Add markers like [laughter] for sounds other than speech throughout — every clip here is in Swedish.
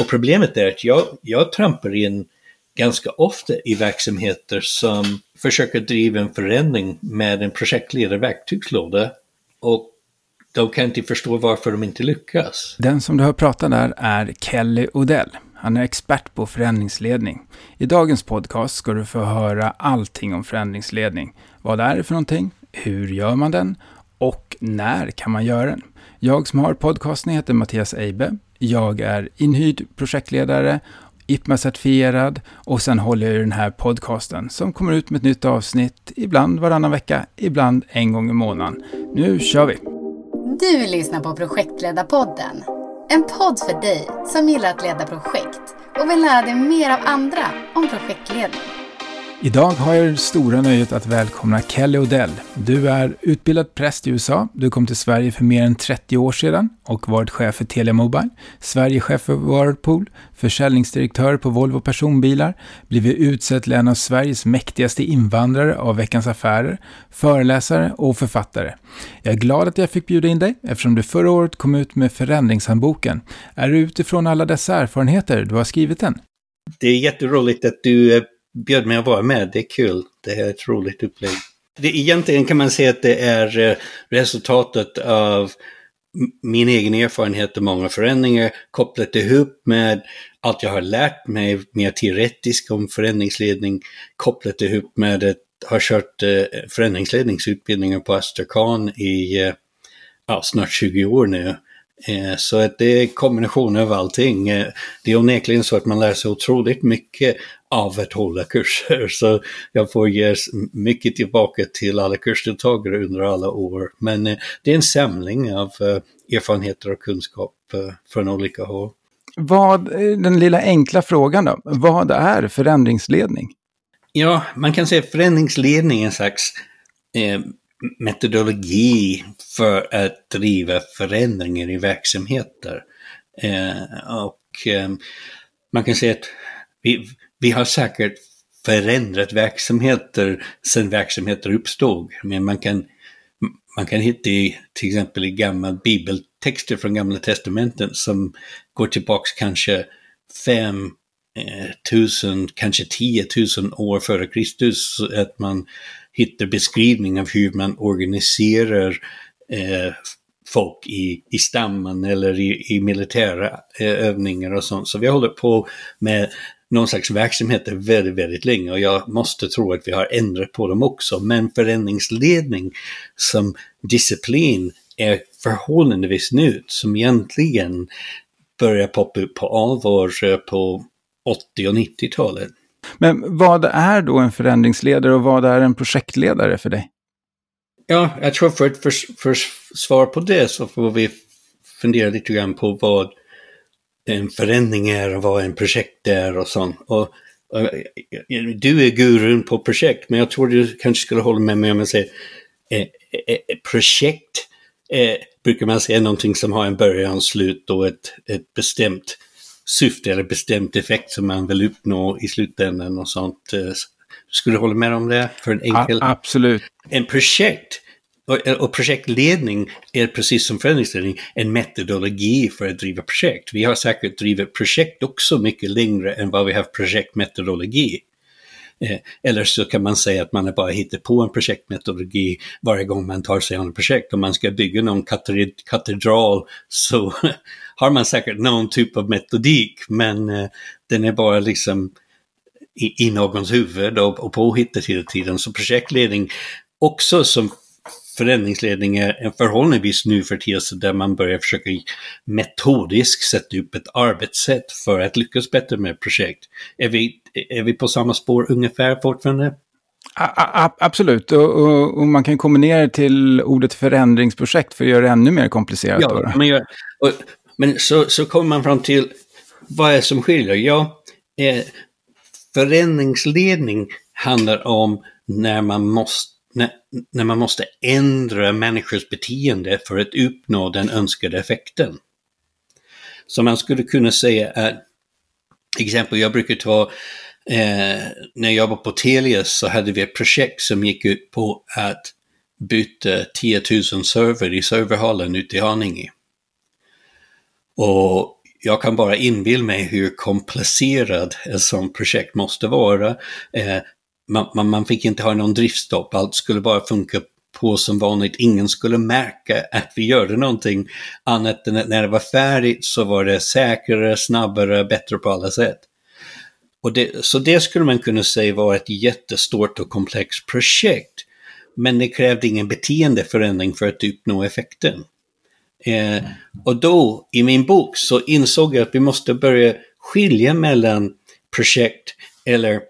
Och problemet är att jag, jag trampar in ganska ofta i verksamheter som försöker driva en förändring med en projektledarverktygslåda och de kan inte förstå varför de inte lyckas. Den som du har pratat där är Kelly Odell. Han är expert på förändringsledning. I dagens podcast ska du få höra allting om förändringsledning. Vad är det för någonting? Hur gör man den? Och när kan man göra den? Jag som har podcasten heter Mattias Eibe. Jag är inhyrd projektledare, IPMA-certifierad och sen håller jag den här podcasten som kommer ut med ett nytt avsnitt, ibland varannan vecka, ibland en gång i månaden. Nu kör vi! Du lyssnar på Projektledarpodden. En podd för dig som gillar att leda projekt och vill lära dig mer av andra om projektledning. Idag har jag det stora nöjet att välkomna Kelly Odell. Du är utbildad präst i USA. Du kom till Sverige för mer än 30 år sedan och varit chef för Telia Mobile, Sverigechef för Whirlpool, försäljningsdirektör på Volvo Personbilar, blivit utsedd till en av Sveriges mäktigaste invandrare av Veckans Affärer, föreläsare och författare. Jag är glad att jag fick bjuda in dig eftersom du förra året kom ut med Förändringshandboken. Är det utifrån alla dessa erfarenheter du har skrivit den? Det är jätteroligt att du bjöd mig att vara med. Det är kul. Det är ett roligt upplägg. Det, egentligen kan man säga att det är eh, resultatet av min egen erfarenhet av många förändringar kopplat ihop med allt jag har lärt mig mer teoretiskt om förändringsledning, kopplat ihop med att ha kört eh, förändringsledningsutbildningar på Astrakhan i eh, ja, snart 20 år nu. Så att det är kombination av allting. Det är onekligen så att man lär sig otroligt mycket av att hålla kurser. Så jag får ge mycket tillbaka till alla kursdeltagare under alla år. Men eh, det är en samling av eh, erfarenheter och kunskap eh, från olika håll. Vad, den lilla enkla frågan då, vad är förändringsledning? Ja, man kan säga förändringsledning är en slags eh, metodologi för att driva förändringar i verksamheter. Eh, och eh, man kan säga att vi, vi har säkert förändrat verksamheter sedan verksamheter uppstod. Men man kan, man kan hitta i, till exempel i gamla bibeltexter från Gamla Testamenten som går tillbaks kanske 5 eh, tusen, kanske tiotusen år före Kristus, att man hittar beskrivning av hur man organiserar eh, folk i, i stammen eller i, i militära eh, övningar och sånt. Så vi håller på med någon slags verksamheter väldigt, väldigt länge och jag måste tro att vi har ändrat på dem också. Men förändringsledning som disciplin är förhållandevis nytt som egentligen börjar poppa upp på allvar på 80 och 90-talet. Men vad är då en förändringsledare och vad är en projektledare för dig? Ja, jag tror för att för, för svar på det så får vi fundera lite grann på vad en förändring är och vad en projekt är och sånt. Och, och, du är gurun på projekt, men jag tror du kanske skulle hålla med mig om jag säger eh, eh, eh, projekt eh, brukar man säga någonting som har en början, slut och ett, ett bestämt syfte eller bestämt effekt som man vill uppnå i slutändan och sånt. Eh, skulle du hålla med om det? För en enkel... A absolut. En projekt Eh, och, projektledning är precis som förändringsledning en metodologi för att driva projekt. Vi har säkert drivit projekt också mycket längre än vad vi har projektmetodologi. Eh, eller så kan man säga att man har bara hittat på en projektmetodologi varje gång man tar sig an ett projekt. Om man ska bygga någon katedral så [laughs] har man säkert någon typ av metodik, men eh, den är bara liksom i, i någons huvud och, och påhittat hela tiden. Så projektledning också som förändringsledning är en förhållandevis ny företeelse där man börjar försöka metodiskt sätta upp ett arbetssätt för att lyckas bättre med projekt. Är vi, är vi på samma spår ungefär fortfarande? A absolut, och, och, och, man kan kombinera det till ordet förändringsprojekt för att göra det ännu mer komplicerat. Ja, men, jag, och, men så, så kommer man fram till vad är det som skiljer? Ja, eh, förändringsledning handlar om när man måste när, när man måste ändra människors beteende för att uppnå den önskade effekten. Så man skulle kunna säga att, exempel jag brukar ta, eh, när jag var på Telia så hade vi ett projekt som gick ut på att byta 10 000 server i serverhallen ute i Haninge. Och jag kan bara inbilla mig hur komplicerad ett sådant projekt måste vara. Eh, man, man, man, fick inte ha någon driftstopp, allt skulle bara funka på som vanligt. Ingen skulle märka att vi gjorde någonting annat än att när det var färdigt så var det säkrare, snabbare, bättre på alla sätt. Och det, så det skulle man kunna säga var ett jättestort och komplext projekt. Men det krävde ingen beteendeförändring för att uppnå effekten. Eh, och då, i min bok, så insåg jag att vi måste börja skilja mellan projekt eller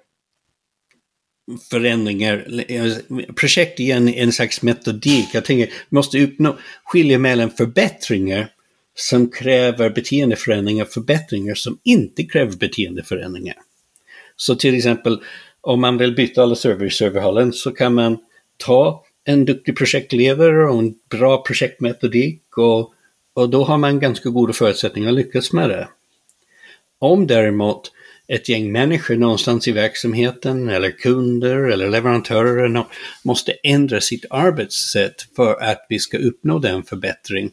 förändringar. Eh, projekt är en, en slags metodik. Jag tänker, vi måste uppnå, skilja mellan förbättringar som kräver beteendeförändringar, och förbättringar som inte kräver beteendeförändringar. Så till exempel, om man vill byta alla server i serverhallen så kan man ta en duktig projektledare och en bra projektmetodik och, och då har man ganska goda förutsättningar att lyckas med det. Om däremot ett gäng människor någonstans i verksamheten eller kunder eller leverantörer måste ändra sitt arbetssätt för att vi ska uppnå den förbättring,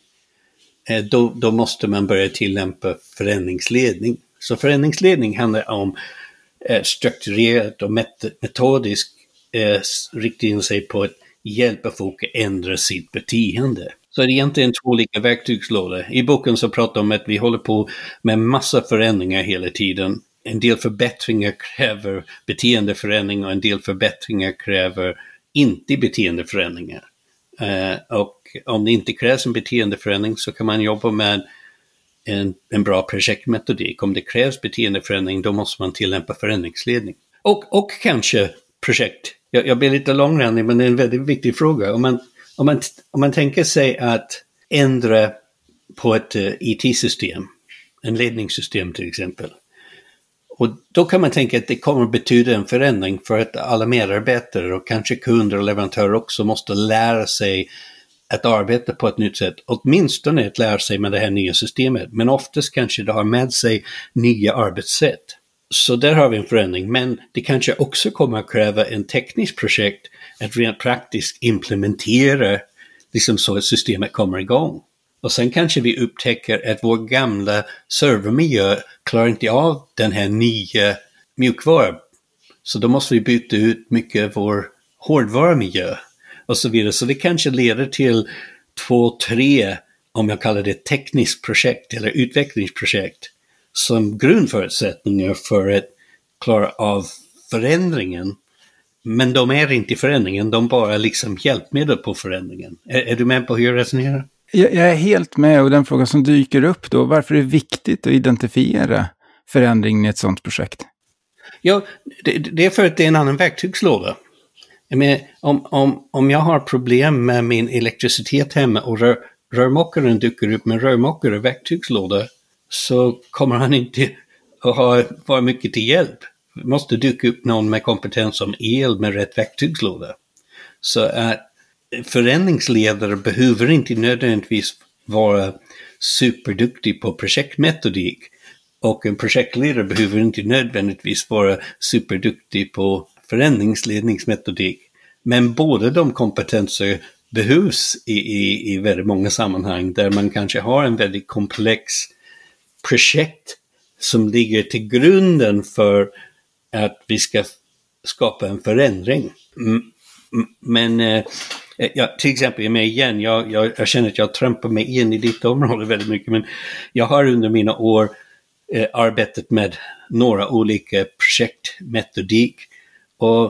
eh, då, då måste man börja tillämpa förändringsledning. Så förändringsledning handlar om eh, strukturerat och metodiskt eh, rikta in sig på att hjälpa folk att ändra sitt beteende. Så det är egentligen två olika verktygslådor. I boken så pratar de om att vi håller på med massa förändringar hela tiden. En del förbättringar kräver beteendeförändring och en del förbättringar kräver inte beteendeförändringar. Eh, och om det inte krävs en beteendeförändring så kan man jobba med en, en bra projektmetodik. Om det krävs beteendeförändring då måste man tillämpa förändringsledning. Och, och kanske projekt. Jag, jag blir lite långrandig men det är en väldigt viktig fråga. Om man, om man, om man tänker sig att ändra på ett eh, uh, IT-system, en ledningssystem till exempel. Och då kan man tänka att det kommer betyda en förändring för att alla medarbetare och kanske kunder och leverantörer också måste lära sig att arbeta på ett nytt sätt. Åtminstone att lära sig med det här nya systemet. Men oftast kanske det har med sig nya arbetssätt. Så där har vi en förändring. Men det kanske också kommer att kräva en teknisk projekt att rent praktiskt implementera liksom så att systemet kommer igång. Och sen kanske vi upptäcker att vår gamla servermiljö klarar inte av den här nya mjukvaran. Så då måste vi byta ut mycket av vår hårdvarumiljö och så vidare. Så det kanske leder till två, tre, om jag kallar det tekniskt projekt eller utvecklingsprojekt som grundförutsättningar för att klara av förändringen. Men de är inte förändringen, de bara liksom hjälpmedel på förändringen. Är, är du med på hur jag resonerar? Jag, jag är helt med och den fråga som dyker upp då, varför är det viktigt att identifiera förändringen i ett sådant projekt? Ja, det, det är för att det är en annan verktygslåda. Men om, om, om jag har problem med min elektricitet hemma och rör, rörmokaren dyker upp med rörmokare och verktygslåda så kommer han inte att ha, vara mycket till hjälp. Det måste dyka upp någon med kompetens om el med rätt verktygslåda. Så att förändringsledare behöver inte nödvändigtvis vara superduktig på projektmetodik. Och en projektledare behöver inte nödvändigtvis vara superduktig på förändringsledningsmetodik. Men båda de kompetenser behövs i, i, i väldigt många sammanhang där man kanske har en väldigt komplex projekt som ligger till grunden för att vi ska skapa en förändring. Men eh, Eh, ja, till exempel, jag med igen, jag, jag, jag, känner att jag trampar mig in i ditt område väldigt mycket, men jag har under mina år eh, arbetat med några olika projektmetodik och,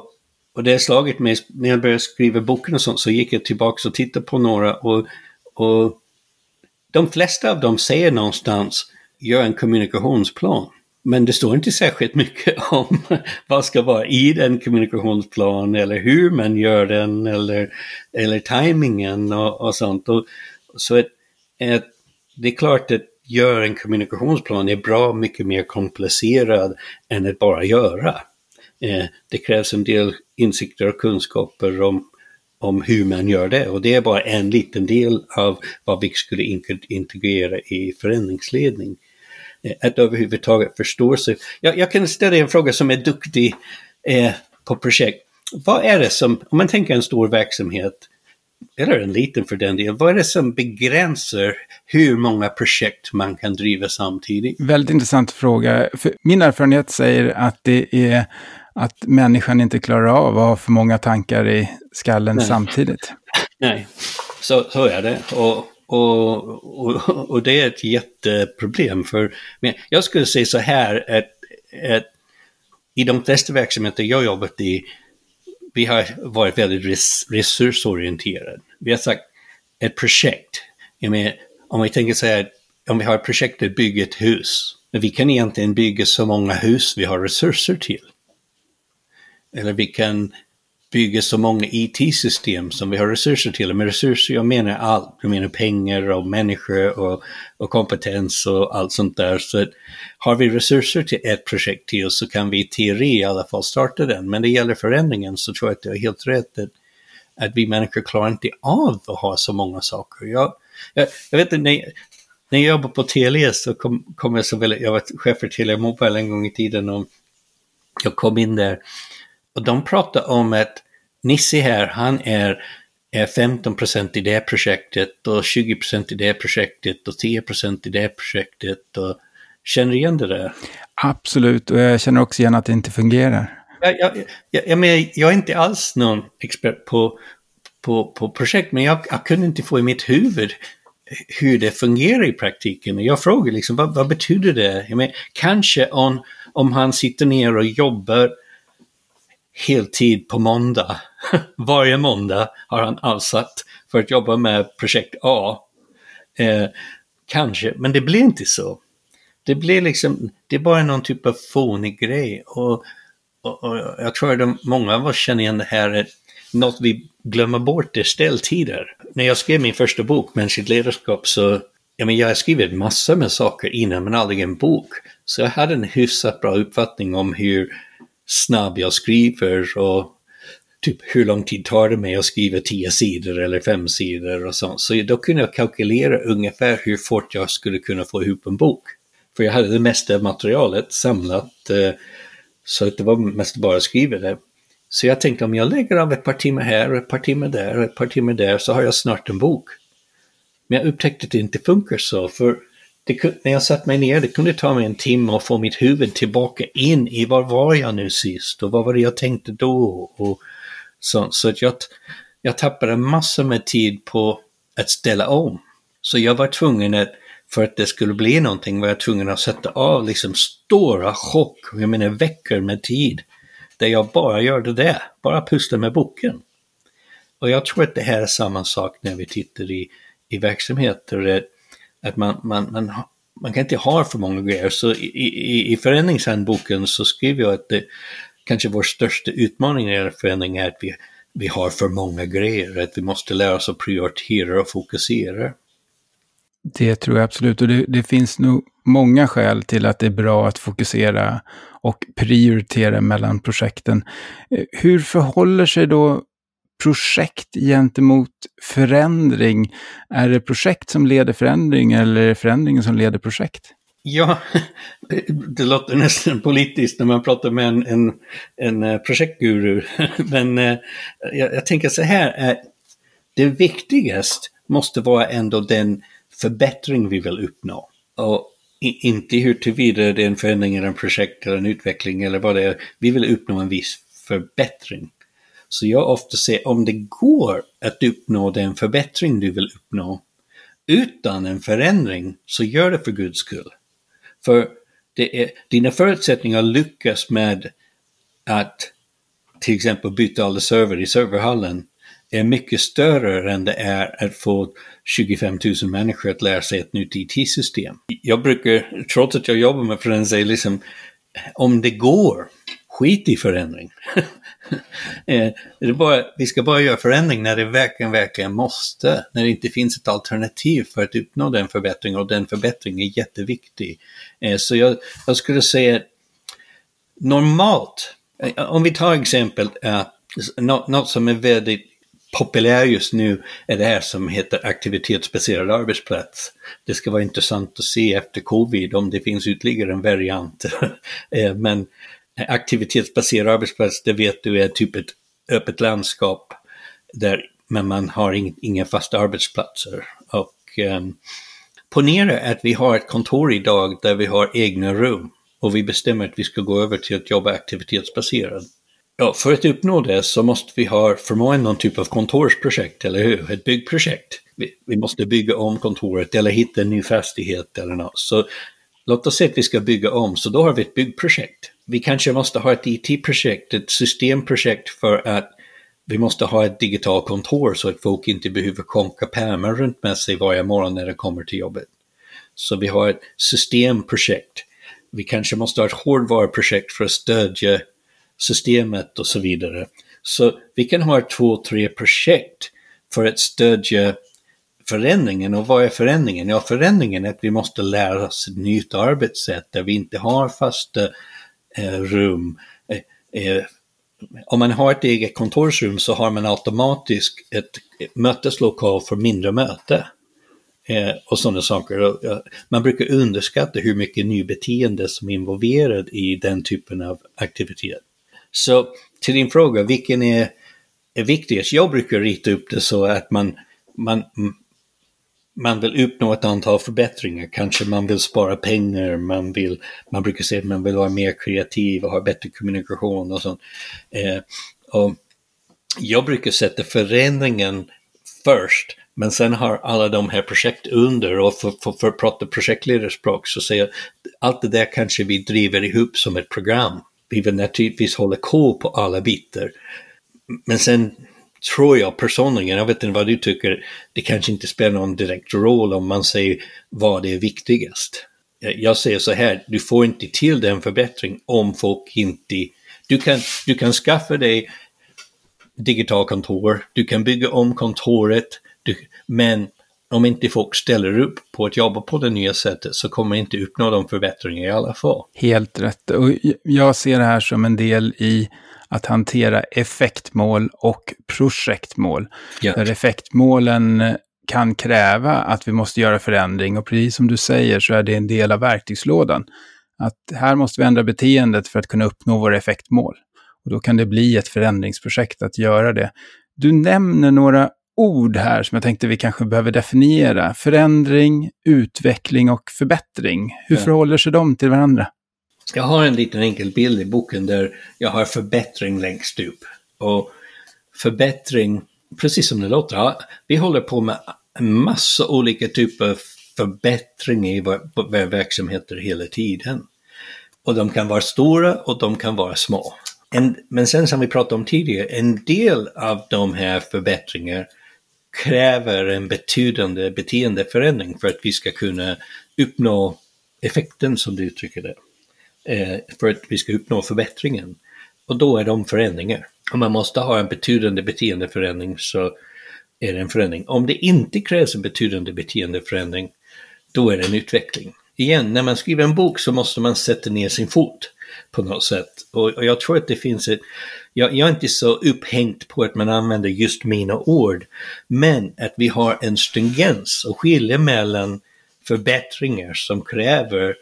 och det har slagit mig, när jag började skriva boken och sånt, så gick jag tillbaka och tittade på några och, och de flesta av dem säger någonstans, gör en kommunikationsplan. Men det står inte särskilt mycket [laughs] om vad ska vara i den kommunikationsplanen eller hur man gör den eller, eller tajmingen och, och sånt. Och, så ett, ett, det är klart att göra en kommunikationsplan är bra mycket mer komplicerad än att bara göra. Eh, det krävs en del insikter och kunskaper om, om hur man gör det och det är bara en liten del av vad vi skulle integrera i förändringsledning. Eh, att överhuvudtaget förstå sig. Jag, jag kan ställa en fråga som är duktig eh, på projekt. Vad är det som, om man tänker en stor verksamhet, eller en liten för den delen, vad är det som begränsar hur många projekt man kan driva samtidigt? Väldigt intressant fråga. För min erfarenhet säger att det är att människan inte klarar av att ha för många tankar i skallen Nej. samtidigt. Nej, så, så är det. Och, och, och, och, det är ett jätteproblem. För, men jag skulle säga så här, att, att i de flesta verksamheter jag jobbat i, vi har varit väldigt res, resursorienterade. Vi har sagt ett projekt, menar, om vi tänker så här, om vi har ett projekt att bygga ett hus, men vi kan egentligen bygga så många hus vi har resurser till. Eller vi kan bygga så många IT-system som vi har resurser till. Med resurser, jag menar allt. Jag menar pengar och människor och, och kompetens och allt sånt där. Så att har vi resurser till ett projekt till så kan vi i teori i alla fall starta den. Men det gäller förändringen så tror jag att du har helt rätt att, att vi människor klarar inte av att ha så många saker. Jag, jag, jag vet inte, när, när jag jobbade på Telia så kom, kom jag så väldigt, jag var chef för Telia Mobile en gång i tiden och jag kom in där och de pratar om att Nissi här, han är, är 15% i det projektet och 20% i det projektet och 10% i det projektet. Och känner du igen det där? Absolut, och jag känner också igen att det inte fungerar. Jag, jag, jag, jag, men jag är inte alls någon expert på, på, på projekt, men jag, jag kunde inte få i mitt huvud hur det fungerar i praktiken. Jag frågar liksom, vad, vad betyder det? Jag menar, kanske om, om han sitter ner och jobbar heltid på måndag. [laughs] Varje måndag har han avsatt för att jobba med projekt A. Eh, kanske, men det blir inte så. Det blir liksom, det är bara någon typ av fånig grej. Och, och, och jag tror att många av oss känner igen det här, eh, något vi glömmer bort är ställtider. När jag skrev min första bok, Mänskligt ledarskap, så ja, men jag har skrivit massor med saker innan, men aldrig en bok. Så jag hade en hyfsat bra uppfattning om hur snabb jag skriver och typ hur lång tid tar det mig att skriva tio sidor eller fem sidor och sånt. Så då kunde jag kalkylera ungefär hur fort jag skulle kunna få ihop en bok. För jag hade det mesta materialet samlat eh, så att det var mest bara att skriva det. Så jag tänkte om jag lägger av ett par timmar här och ett par timmar där och ett par timmar där så har jag snart en bok. Men jag upptäckte att det inte funkar så, för det, när jag satt mig ner, det kunde ta mig en timme att få mitt huvud tillbaka in i var var jag nu sist och vad var det jag tänkte då och så, så att jag, jag tappade massor med tid på att ställa om. Så jag var tvungen att, för att det skulle bli någonting, var jag tvungen att sätta av liksom stora chock, jag menar veckor med tid, där jag bara gör det där, bara pusslar med boken. Och jag tror att det här är samma sak när vi tittar i, i verksamheter, att man, man, man, man kan inte ha för många grejer. Så i, i, i förändringshandboken så skriver jag att det, kanske vår största utmaning när det gäller förändring är att vi, vi har för många grejer, att vi måste lära oss att prioritera och fokusera. Det tror jag absolut, och det, det, finns nog många skäl till att det är bra att fokusera och prioritera mellan projekten. Eh, hur förhåller sig då projekt gentemot förändring? Är det projekt som leder förändring eller är det förändringen som leder projekt? Ja, [laughs] det låter nästan politiskt när man pratar med en, en, en eh, projektguru. [laughs] Men eh, jag, jag, tänker så här, eh, det viktigaste måste vara ändå den förbättring vi vill uppnå. Och inte hur tillvida det är en förändring eller en projekt eller en utveckling eller vad det är. Vi vill uppnå en viss förbättring. Så jag ofta säger om det går att uppnå den förbättring du vill uppnå utan en förändring, så gör det för Guds skull. För det är, dina förutsättningar att lyckas med att till exempel byta alla server i serverhallen är mycket större än det är att få 25 000 människor att lära sig ett nytt IT-system. Jag brukar, trots att jag jobbar med förändring, säga liksom om det går, skit i förändring. [laughs] Eh, bara, vi ska bara göra förändring när det verkligen, verkligen måste. När det inte finns ett alternativ för att uppnå den förbättringen och den förbättringen är jätteviktig. Eh, så jag, jag skulle säga normalt, eh, om vi tar exempel, något, något som är väldigt populärt just nu är det här som heter aktivitetsbaserad arbetsplats. Det ska vara intressant att se efter covid om det finns ytterligare en variant. [laughs] Men aktivitetsbaserad arbetsplats, det vet du är typ ett öppet landskap där men man har ing, inga fasta arbetsplatser. Och eh, ponera att vi har ett kontor idag där vi har egna rum och vi bestämmer att vi ska gå över till att jobba aktivitetsbaserat. Ja, för att uppnå det så måste vi ha förmodligen någon typ av kontorsprojekt, eller hur? Ett byggprojekt. Vi, vi, måste bygga om kontoret eller hitta en ny fastighet eller något. Så låt oss säga att vi ska bygga om, så då har vi ett byggprojekt. Vi kanske måste ha ett IT-projekt, ett systemprojekt för att vi måste ha ett digitalt kontor så att folk inte behöver konka pärmar runt med sig varje morgon när de kommer till jobbet. Så vi har ett systemprojekt. Vi kanske måste ha ett hårdvaruprojekt för att stödja systemet och så vidare. Så vi kan ha två, tre projekt för att stödja förändringen. Och vad är förändringen? Ja, förändringen är att vi måste lära oss ett nytt arbetssätt där vi inte har fasta eh, rum. Eh, eh, om man har ett eget kontorsrum så har man automatiskt ett möteslokal för mindre möte. Eh, och sådana saker. Och, man brukar underskatta hur mycket nybeteende som är involverad i den typen av aktivitet. Så till din fråga, vilken är, är viktigast? Jag brukar rita upp det så att man, man, man vill uppnå ett antal förbättringar. Kanske man vill spara pengar, man, vill, man brukar säga att man vill vara mer kreativ och ha bättre kommunikation och sånt. Eh, och jag brukar sätta förändringen först, men sen har alla de här projekt under och för, för, för att prata projektledarspråk så säger jag allt det där kanske vi driver ihop som ett program. Vi vill naturligtvis hålla koll på alla bitar. Men sen tror jag personligen, jag vet inte vad du tycker, det kanske inte spelar någon direkt roll om man säger vad det är viktigast. Jag säger så här, du får inte till den förbättring om folk inte... Du kan, du kan skaffa dig digitalkontor, du kan bygga om kontoret, du, men om inte folk ställer upp på att jobba på det nya sättet så kommer man inte uppnå de förbättringar i alla fall. Helt rätt. Och jag ser det här som en del i att hantera effektmål och projektmål. Ja. Där effektmålen kan kräva att vi måste göra förändring och precis som du säger så är det en del av verktygslådan. Att här måste vi ändra beteendet för att kunna uppnå våra effektmål. Och då kan det bli ett förändringsprojekt att göra det. Du nämner några ord här som jag tänkte vi kanske behöver definiera. Förändring, utveckling och förbättring. Hur ja. förhåller sig de till varandra? Jag har en liten enkel bild i boken där jag har förbättring längst upp. Och förbättring, precis som det låter, vi håller på med en massa olika typer av förbättring i våra verksamheter hela tiden. Och de kan vara stora och de kan vara små. En, men sen som vi pratade om tidigare, en del av de här förbättringar kräver en betydande beteendeförändring för att vi ska kunna uppnå effekten som du uttrycker det. Eh, för att vi ska uppnå förbättringen. Och då är de förändringar. Om man måste ha en betydande beteendeförändring så är det en förändring. Om det inte krävs en betydande beteendeförändring, då är det en utveckling. Igen, när man skriver en bok så måste man sätta ner sin fot på något sätt. Och, och jag tror att det finns ett, jag, jag, är inte så upphängt på att man använder just mina ord, men att vi har en stringens och skilja mellan förbättringar som kräver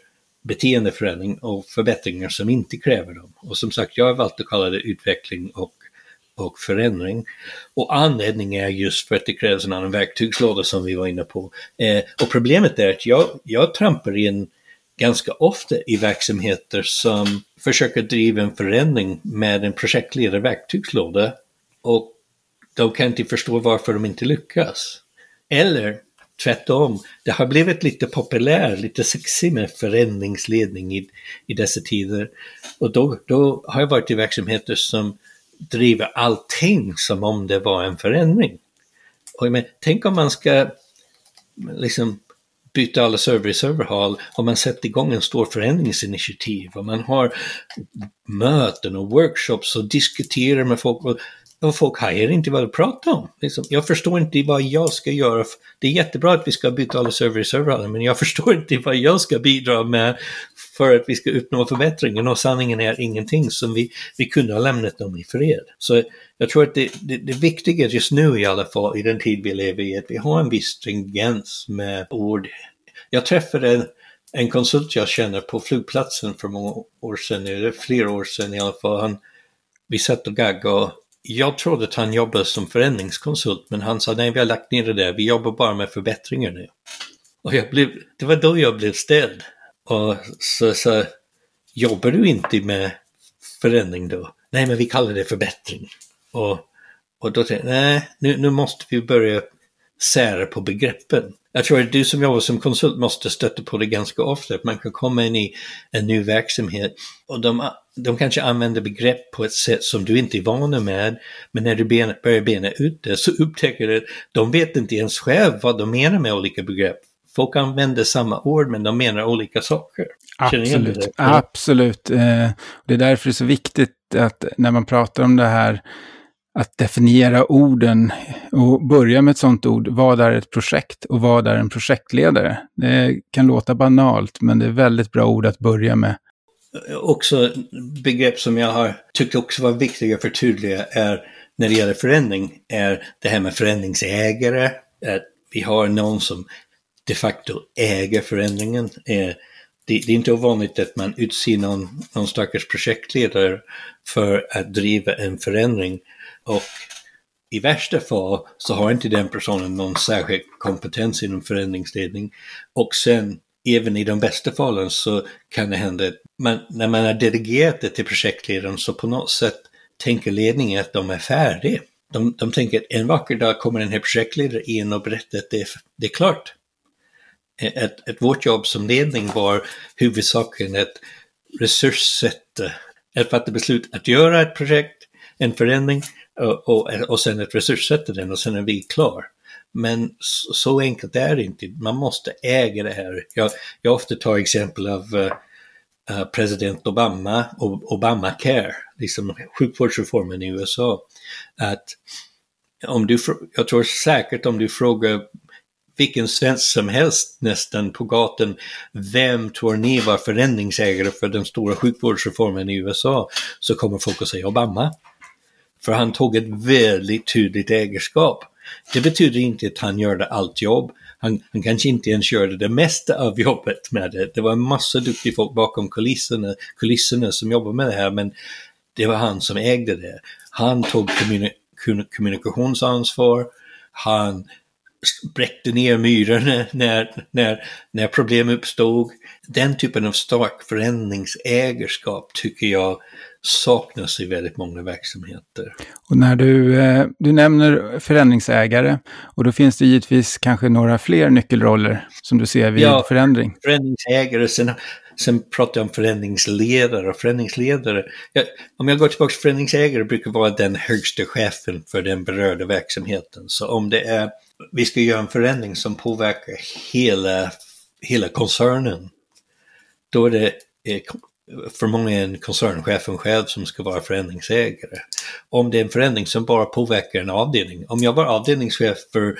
beteendeförändring och förbättringar som inte kräver dem. Och som sagt, jag har valt att kalla det utveckling och, och förändring. Och anledningen är just för att det krävs en annan verktygslåda som vi var inne på. Eh, och problemet är att jag, jag trampar in ganska ofta i verksamheter som försöker driva en förändring med en projektledarverktygslåda och de kan inte förstå varför de inte lyckas. Eller tvärtom, det har blivit lite populärt, lite sexigt med förändringsledning i, i dessa tider. Och då, då har jag varit i verksamheter som driver allting som om det var en förändring. Och men, tänk om man ska liksom byta alla server i serverhall om man sätter igång en stor förändringsinitiativ och man har möten och workshops och diskuterar med folk. Och och folk hajar inte vad du pratar om. Liksom, jag förstår inte vad jag ska göra. Det är jättebra att vi ska byta alla server i serverhallen, men jag [laughs] förstår inte vad jag ska bidra med för att vi ska uppnå förbättringen. Och sanningen är ingenting som vi, vi kunde ha lämnat dem i fred. Så jag tror att det, det, det viktiga just nu i alla fall, i den tid vi lever i, är att vi har en viss stringens med ord. Jag träffade en, en konsult jag känner på flygplatsen för många år sedan, eller flera år sedan i alla fall. Han, vi satt och gaggade jag trodde att han jobbade som förändringskonsult, men han sa nej, vi har lagt ner det där, vi jobbar bara med förbättringar nu. Och jag blev, det var då jag blev ställd. Och så sa jobbar du inte med förändring då? Nej, men vi kallar det förbättring. Och, och då tänkte jag, nej, nu, nu måste vi börja sära på begreppen. Jag tror att du som jobbar som konsult måste stöta på det ganska ofta, att man kan komma in i en ny verksamhet och de, de kanske använder begrepp på ett sätt som du inte är van med, men när du bena, börjar bena ut det så upptäcker du att de vet inte ens själv vad de menar med olika begrepp. Folk använder samma ord men de menar olika saker. Absolut, absolut. Eh, det är därför det är så viktigt att när man pratar om det här att definiera orden och börja med ett sådant ord. Vad är ett projekt och vad är en projektledare? Det kan låta banalt, men det är väldigt bra ord att börja med. Också begrepp som jag har tyckt också var viktiga för tydliga är när det gäller förändring, är det här med förändringsägare. Att vi har någon som de facto äger förändringen. Eh, det, det är inte ovanligt att man utser någon, någon stackars projektledare för att driva en förändring och i värsta fall så har inte den personen någon särskild kompetens inom förändringsledning. Och sen även i de bästa fallen så kan det hända att man, när man har delegerat det till projektledaren så på något sätt tänker ledningen att de är färdiga. De, de tänker att en vacker dag kommer den här projektledaren in och berättar att det är, det är klart. Att, att vårt jobb som ledning var huvudsakligen att resurssätta, att fatta beslut att göra ett projekt, en förändring och, och, och sen ett resurssätter den och sen är vi klar. Men så, så, enkelt är det inte. Man måste äga det här. Jag, jag ofta tar exempel av uh, president Obama och Obamacare, liksom sjukvårdsreformen i USA. Att om du, jag tror säkert om du frågar vilken svensk som helst nästan på gatan, vem tror ni var förändringsägare för den stora sjukvårdsreformen i USA? Så kommer folk att säga Obama. För han tog ett väldigt tydligt ägarskap. Det betyder inte att han gjorde allt jobb. Han, han kanske inte ens gjorde det mesta av jobbet med det. Det var en massa duktiga folk bakom kulisserna, kulisserna som jobbade med det här, men det var han som ägde det. Han tog kommunikationsansvar, han bräckte ner myrorna när, när, när problem uppstod. Den typen av stark förändringsägarskap tycker jag saknas i väldigt många verksamheter. Och när du, eh, du nämner förändringsägare och då finns det givetvis kanske några fler nyckelroller som du ser vid ja, förändring. förändringsägare, sen, sen pratar jag om förändringsledare och förändringsledare. Ja, om jag går tillbaka till förändringsägare brukar vara den högsta chefen för den berörda verksamheten. Så om det är, vi ska göra en förändring som påverkar hela, hela koncernen, då är det eh, för många är en koncernchefen själv som ska vara förändringsägare. Om det är en förändring som bara påverkar en avdelning, om jag var avdelningschef för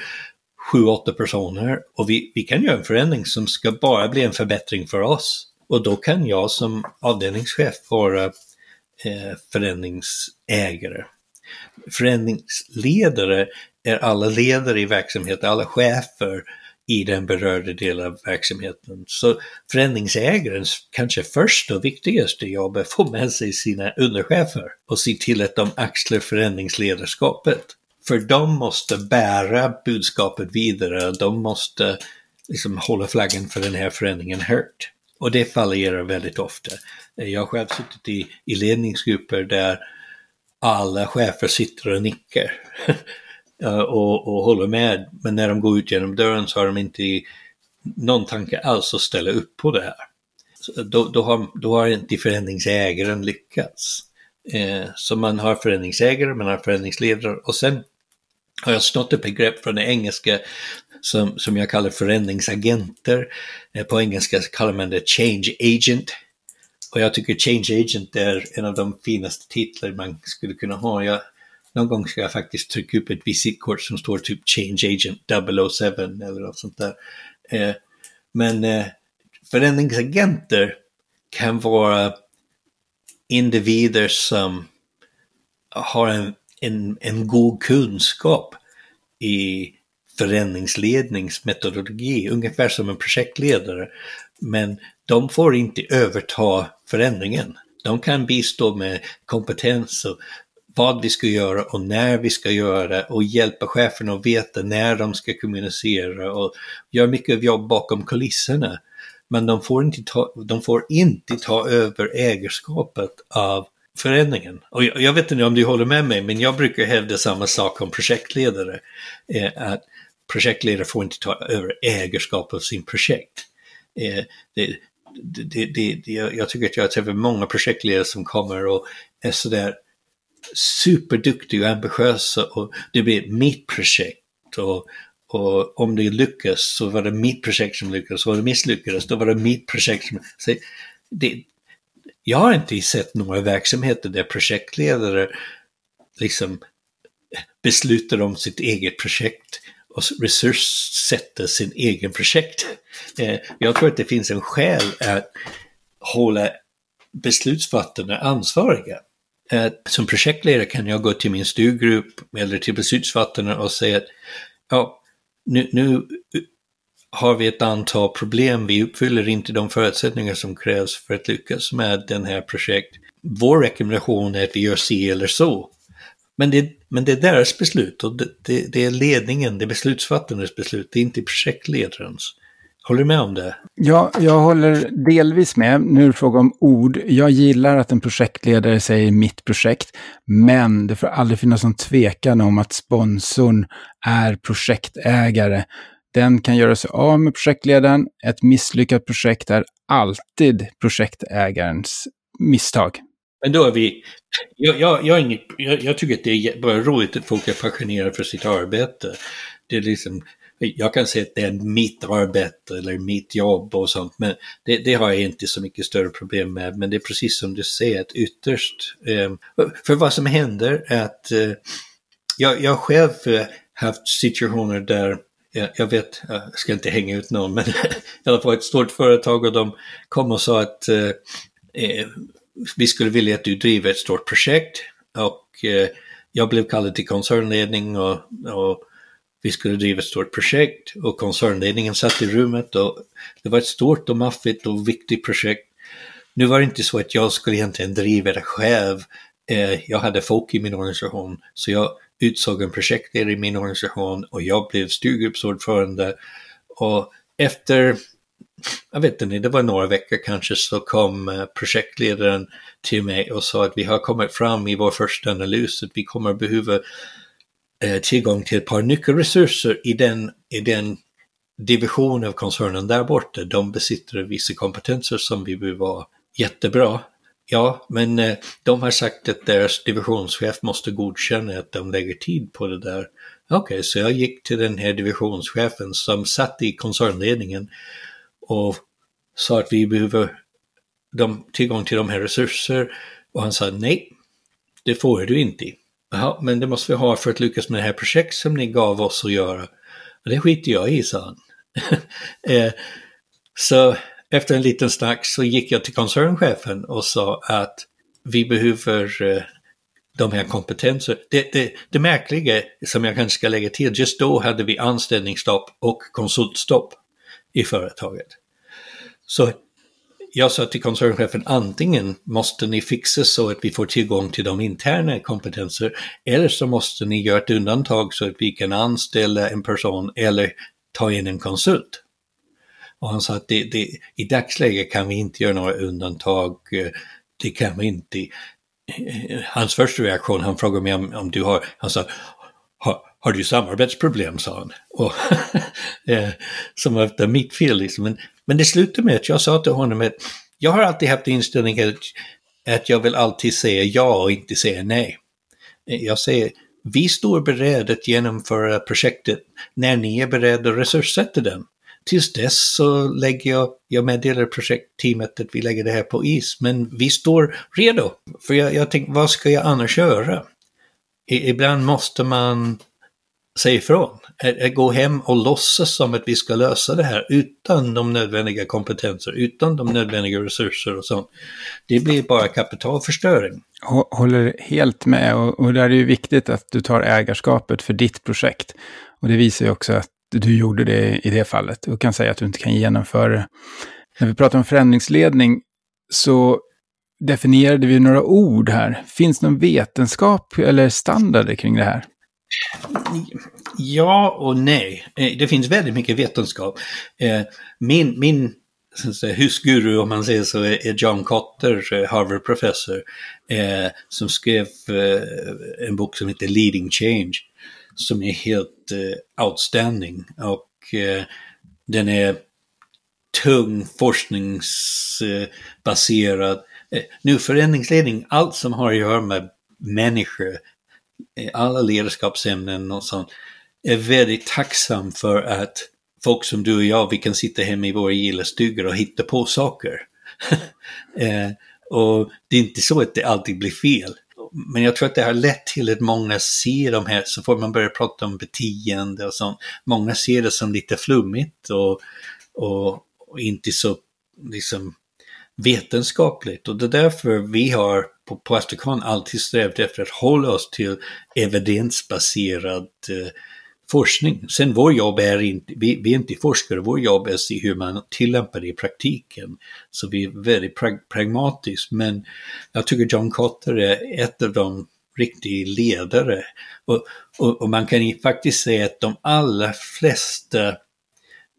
sju, åtta personer och vi, vi kan göra en förändring som ska bara bli en förbättring för oss. Och då kan jag som avdelningschef vara eh, förändringsägare. Förändringsledare är alla ledare i verksamheten, alla chefer i den berörda delen av verksamheten. Så förändringsägarens kanske första och viktigaste jobb är att få med sig sina underchefer och se till att de axlar förändringsledarskapet. För de måste bära budskapet vidare, de måste liksom hålla flaggan för den här förändringen högt. Och det fallerar väldigt ofta. Jag har själv suttit i, i ledningsgrupper där alla chefer sitter och nickar. [laughs] och, och håller med. Men när de går ut genom dörren så har de inte någon tanke alls att ställa upp på det här. Så då, då, har, då har inte förändringsägaren lyckats. Eh, så man har förändringsägare, man har förändringsledare och sen har jag snott ett begrepp från det engelska som, som jag kallar förändringsagenter. Eh, på engelska kallar man det change agent. Och jag tycker change agent är en av de finaste titlar man skulle kunna ha. Jag, någon gång ska jag faktiskt trycka upp ett visitkort som står typ Change Agent 007 eller något sånt där. Eh, men eh, förändringsagenter kan vara individer som har en, en, en god kunskap i förändringsledningsmetodologi, ungefär som en projektledare. Men de får inte överta förändringen. De kan bistå med kompetens och vad vi ska göra och när vi ska göra det och hjälpa cheferna att veta när de ska kommunicera och göra mycket jobb bakom kulisserna. Men de får inte ta, de får inte ta över ägarskapet av förändringen. Och jag, jag, vet inte om du håller med mig, men jag brukar hävda samma sak om projektledare. Eh, att projektledare får inte ta över ägarskap av sin projekt. Eh, det, det, det, jag tycker att jag träffar många projektledare som kommer och är sådär superduktig och ambitiös och det blir mitt projekt. Och, och om det lyckas så var det mitt projekt som lyckades, och om det misslyckades då var det mitt projekt som... Så det, jag har inte sett några verksamheter där projektledare liksom beslutar om sitt eget projekt och resurssätter sin egen projekt. Eh, jag tror att det finns en skäl att hålla beslutsfattarna ansvariga. Eh, som projektledare kan jag gå till min styrgrupp eller till beslutsfattarna och säga att ja, nu, nu har vi ett antal problem, vi uppfyller inte de förutsättningar som krävs för att lyckas med den här projekt. Vår rekommendation är att vi gör si eller så. Men det, men det är deras beslut och det, det, det är ledningen, det är beslutsfattarnas beslut, det är inte projektledarens. Håller du med om det? Ja, jag håller delvis med. Nu är det fråga om ord. Jag gillar att en projektledare säger mitt projekt, men det får aldrig finnas någon tvekan om att sponsorn är projektägare. Den kan göra sig av med projektledaren. Ett misslyckat projekt är alltid projektägarens misstag. Men då är vi... Jag, jag, jag, inget, jag, jag tycker att det är bara roligt att folk är passionerade för sitt arbete. Det är liksom jag kan säga att det är mitt arbete eller mitt jobb och sånt, men det, det, har jag inte så mycket större problem med. Men det är precis som du säger, att ytterst, eh, för vad som händer är att eh, jag, jag själv eh, haft situationer där jag vet, jag ska inte hänga ut någon, men i alla fall ett stort företag och de kom och sa att eh, eh, vi skulle vilja att du driver ett stort projekt och eh, jag blev kallad till koncernledning och, och vi skulle driva ett stort projekt och koncernledningen satt i rummet och det var ett stort och maffigt och viktigt projekt. Nu var det inte så att jag skulle egentligen driva det själv. Eh, jag hade folk i min organisation så jag utsåg en projektledare i min organisation och jag blev styrgruppsordförande. Och efter, jag vet inte, det var några veckor kanske, så kom eh, projektledaren till mig och sa att vi har kommit fram i vår första analys att vi kommer behöva Eh, tillgång till ett par nyckelresurser i den, i den division av koncernen där borta. De besitter vissa kompetenser som vi vill vara jättebra. Ja, men eh, de har sagt att deras divisionschef måste godkänna att de lägger tid på det där. Okej, okay, så jag gick till den här divisionschefen som satt i koncernledningen och sa att vi behöver de, tillgång till de här resurser och han sa nej, det får du inte. Ja, men det måste vi ha för att lyckas med det här projektet som ni gav oss att göra. Och det skiter jag i, sa han. [laughs] Eh, så efter en liten snack så gick jag till koncernchefen och sa att vi behöver eh, de här kompetenserna. Det, det, det märkliga som jag kanske ska lägga till, just då hade vi anställningsstopp och konsultstopp i företaget. Så jag sa till koncernchefen, antingen måste ni fixa så att vi får tillgång till de interna kompetenser, eller så måste ni göra ett undantag så att vi kan anställa en person eller ta in en konsult. Och han sa att det, det, i dagsläget kan vi inte göra några undantag, det kan vi inte. Hans första reaktion, han frågade mig om, om du har, han sa, har, har du samarbetsproblem, sa han. Och, [laughs] eh, som var mitt fel liksom. Men men det slutade med att jag sa till honom att jag har alltid haft inställningen att, jag vill alltid säga ja och inte säga nej. Jag säger, vi står beredda att genomföra projektet när ni är beredda att resurssätta den. Tills dess så lägger jag, jag meddelar projektteamet att vi lägger det här på is, men vi står redo. För jag, jag tänkte, vad ska jag annars göra? I, ibland måste man säga ifrån gå hem och låtsas som att vi ska lösa det här utan de nödvändiga kompetenser, utan de nödvändiga resurser och sånt. Det blir bara kapitalförstöring. Håller helt med och, och där är det ju viktigt att du tar ägarskapet för ditt projekt. Och det visar ju också att du gjorde det i det fallet och kan säga att du inte kan genomföra det. När vi pratar om förändringsledning så definierade vi några ord här. Finns det någon vetenskap eller standarder kring det här? Ja och nej. Eh, det finns väldigt mycket vetenskap. Eh, min, min husguru, om man säger så, är John Cotter, eh, Harvard-professor, som skrev en bok som heter Leading Change, som är helt outstanding. Och den är tung forskningsbaserad. Nu förändringsledning, allt som har att göra med människor, alla ledarskapsämnen och sånt, är väldigt tacksam för att folk som du och jag, vi kan sitta hemma i våra gillestugor och hitta på saker. [laughs] eh, och det är inte så att det alltid blir fel. Men jag tror att det har lett till att många ser de här, så får man börja prata om beteende och sånt. Många ser det som lite flummigt och, och, och inte så liksom vetenskapligt. Och det är därför vi har på, på Astrocon alltid strävat efter att hålla oss till evidensbaserad eh, forskning. Sen vår jobb är inte, vi, vi, är inte forskare, vår jobb är att se hur man tillämpar det i praktiken. Så vi är väldigt pra pragmatiska, men jag tycker John Cotter är ett av de riktiga ledare. Och, och, och man kan faktiskt säga att de allra flesta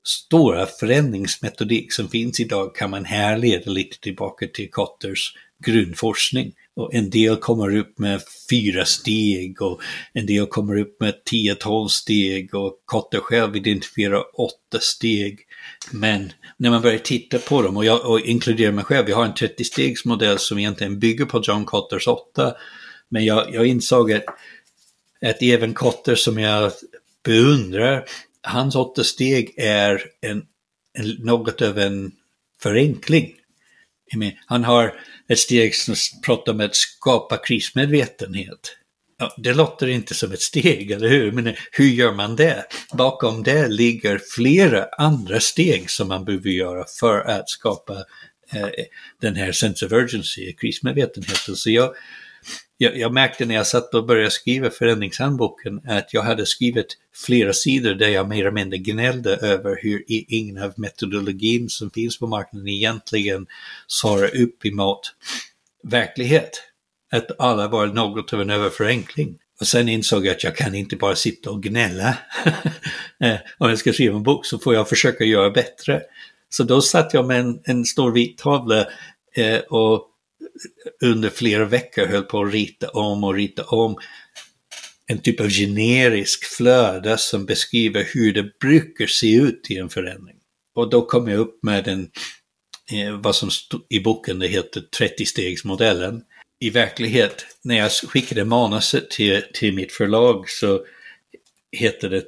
stora förändringsmetodik som finns idag kan man härleda lite tillbaka till Cotters grundforskning. Och en del kommer upp med fyra steg och en del kommer upp med 10-12 steg och Kotter själv identifierar åtta steg. Men när man börjar titta på dem, och jag och inkluderar mig själv, vi har en 30-stegsmodell som egentligen bygger på John Cotters åtta. Men jag, jag insåg att, att även Cotter som jag beundrar, hans åtta steg är en, en, något av en förenkling. Han har ett steg som pratar om att skapa krismedvetenhet. Ja, det låter inte som ett steg, eller hur? Men hur gör man det? Bakom det ligger flera andra steg som man behöver göra för att skapa eh, den här sense of urgency, krismedvetenheten. Så jag, jag, jag, märkte när jag satt och började skriva förändringshandboken att jag hade skrivit flera sidor där jag mer eller mindre gnällde över hur ingen av metodologin som finns på marknaden egentligen svarar upp emot verklighet. Att alla var något av en överförenkling. Och sen insåg jag att jag kan inte bara sitta och gnälla. [laughs] Eh, om jag ska skriva en bok så får jag försöka göra bättre. Så då satt jag med en, en stor vit tavla eh, och under flera veckor höll på att rita om och rita om en typ av generisk flöde som beskriver hur det brukar se ut i en förändring. Och då kom jag upp med en, eh, vad som stod i boken, det heter 30-stegsmodellen. I verklighet, när jag skickade manuset till, till mitt förlag så heter det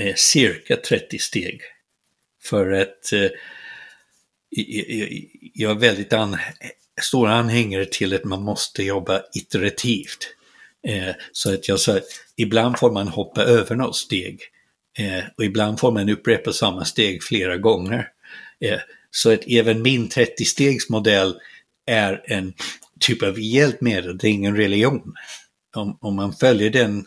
eh, cirka 30 steg. För att eh, jag är väldigt an, stor anhängare till att man måste jobba iterativt. Eh, så att jag sa, ibland får man hoppa över något steg eh, och ibland får man upprepa samma steg flera gånger. Eh, så att även min 30-stegsmodell är en typ av hjälpmedel, det är ingen religion. Om, om man följer den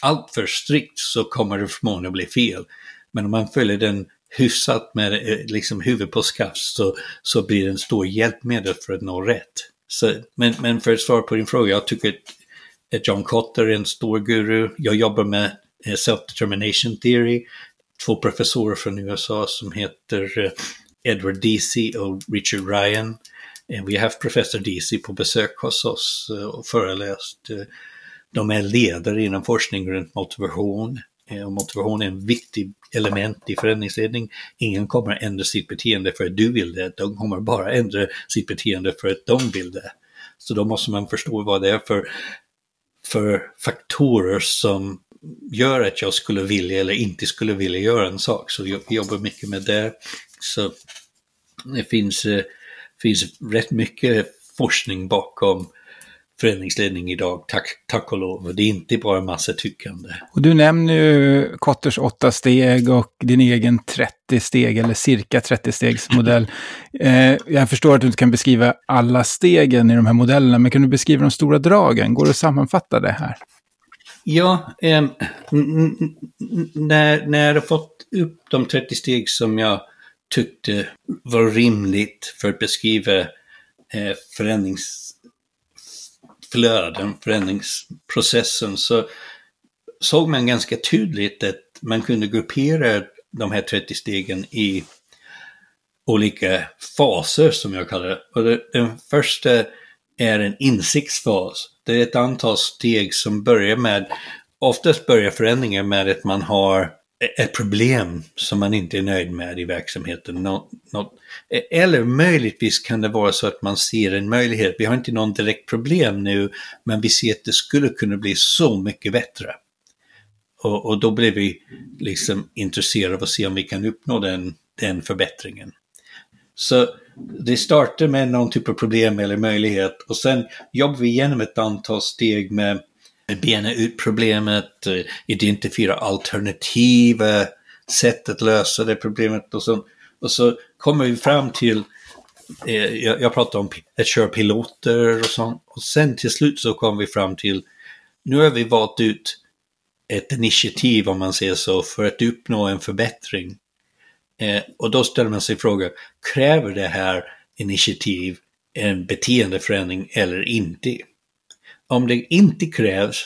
alltför strikt så kommer det förmodligen bli fel. Men om man följer den hyfsat med eh, liksom huvudet på skaft så, så blir det en stor hjälpmedel för att nå rätt. Så, men, men för att svara på din fråga, jag tycker att John Cotter är en stor guru. Jag jobbar med eh, self-determination theory. Två professorer från USA som heter eh, Edward Deasy och Richard Ryan. Vi har haft professor Deasy på besök hos oss och föreläst. De är ledare inom forskning runt motivation, Eh, och motivation är en viktig element i förändringsledning. Ingen kommer att ändra sitt beteende för att du vill det, de kommer bara ändra sitt beteende för att de vill det. Så då måste man förstå vad det är för, för faktorer som gör att jag skulle vilja eller inte skulle vilja göra en sak. Så jag jobbar mycket med det. Så det finns, eh, finns rätt mycket forskning bakom förändringsledning idag, tack, tack och lov. Det är inte bara massa tyckande. Och du nämner ju Kotters åtta steg och din egen 30 steg eller cirka 30 stegs modell. [laughs] eh, jag förstår att du inte kan beskriva alla stegen i de här modellerna, men kan du beskriva de stora dragen? Går det att sammanfatta det här? Ja, eh, när, när jag fått upp de 30 steg som jag tyckte var rimligt för att beskriva eh, förändrings flöden, förändringsprocessen, så såg man ganska tydligt att man kunde gruppera de här 30 stegen i olika faser som jag kallar det. Och det, den första är en insiktsfas. Det är ett antal steg som börjar med, oftast börjar förändringen med att man har ett problem som man inte är nöjd med i verksamheten. Något, något, eller möjligtvis kan det vara så att man ser en möjlighet. Vi har inte någon direkt problem nu, men vi ser att det skulle kunna bli så mycket bättre. Och, och då blir vi liksom intresserade av att se om vi kan uppnå den, den förbättringen. Så det startar med någon typ av problem eller möjlighet och sen jobbar vi igenom ett antal steg med bena ut problemet, eh, identifiera alternativa sätt att lösa det problemet och så, och så kommer vi fram till, eh, jag, jag pratar om att köra piloter och sånt, och sen till slut så kommer vi fram till, nu har vi valt ut ett initiativ om man säger så, för att uppnå en förbättring. Eh, och då ställer man sig frågan, kräver det här initiativ en beteendeförändring eller inte? Om det inte krävs,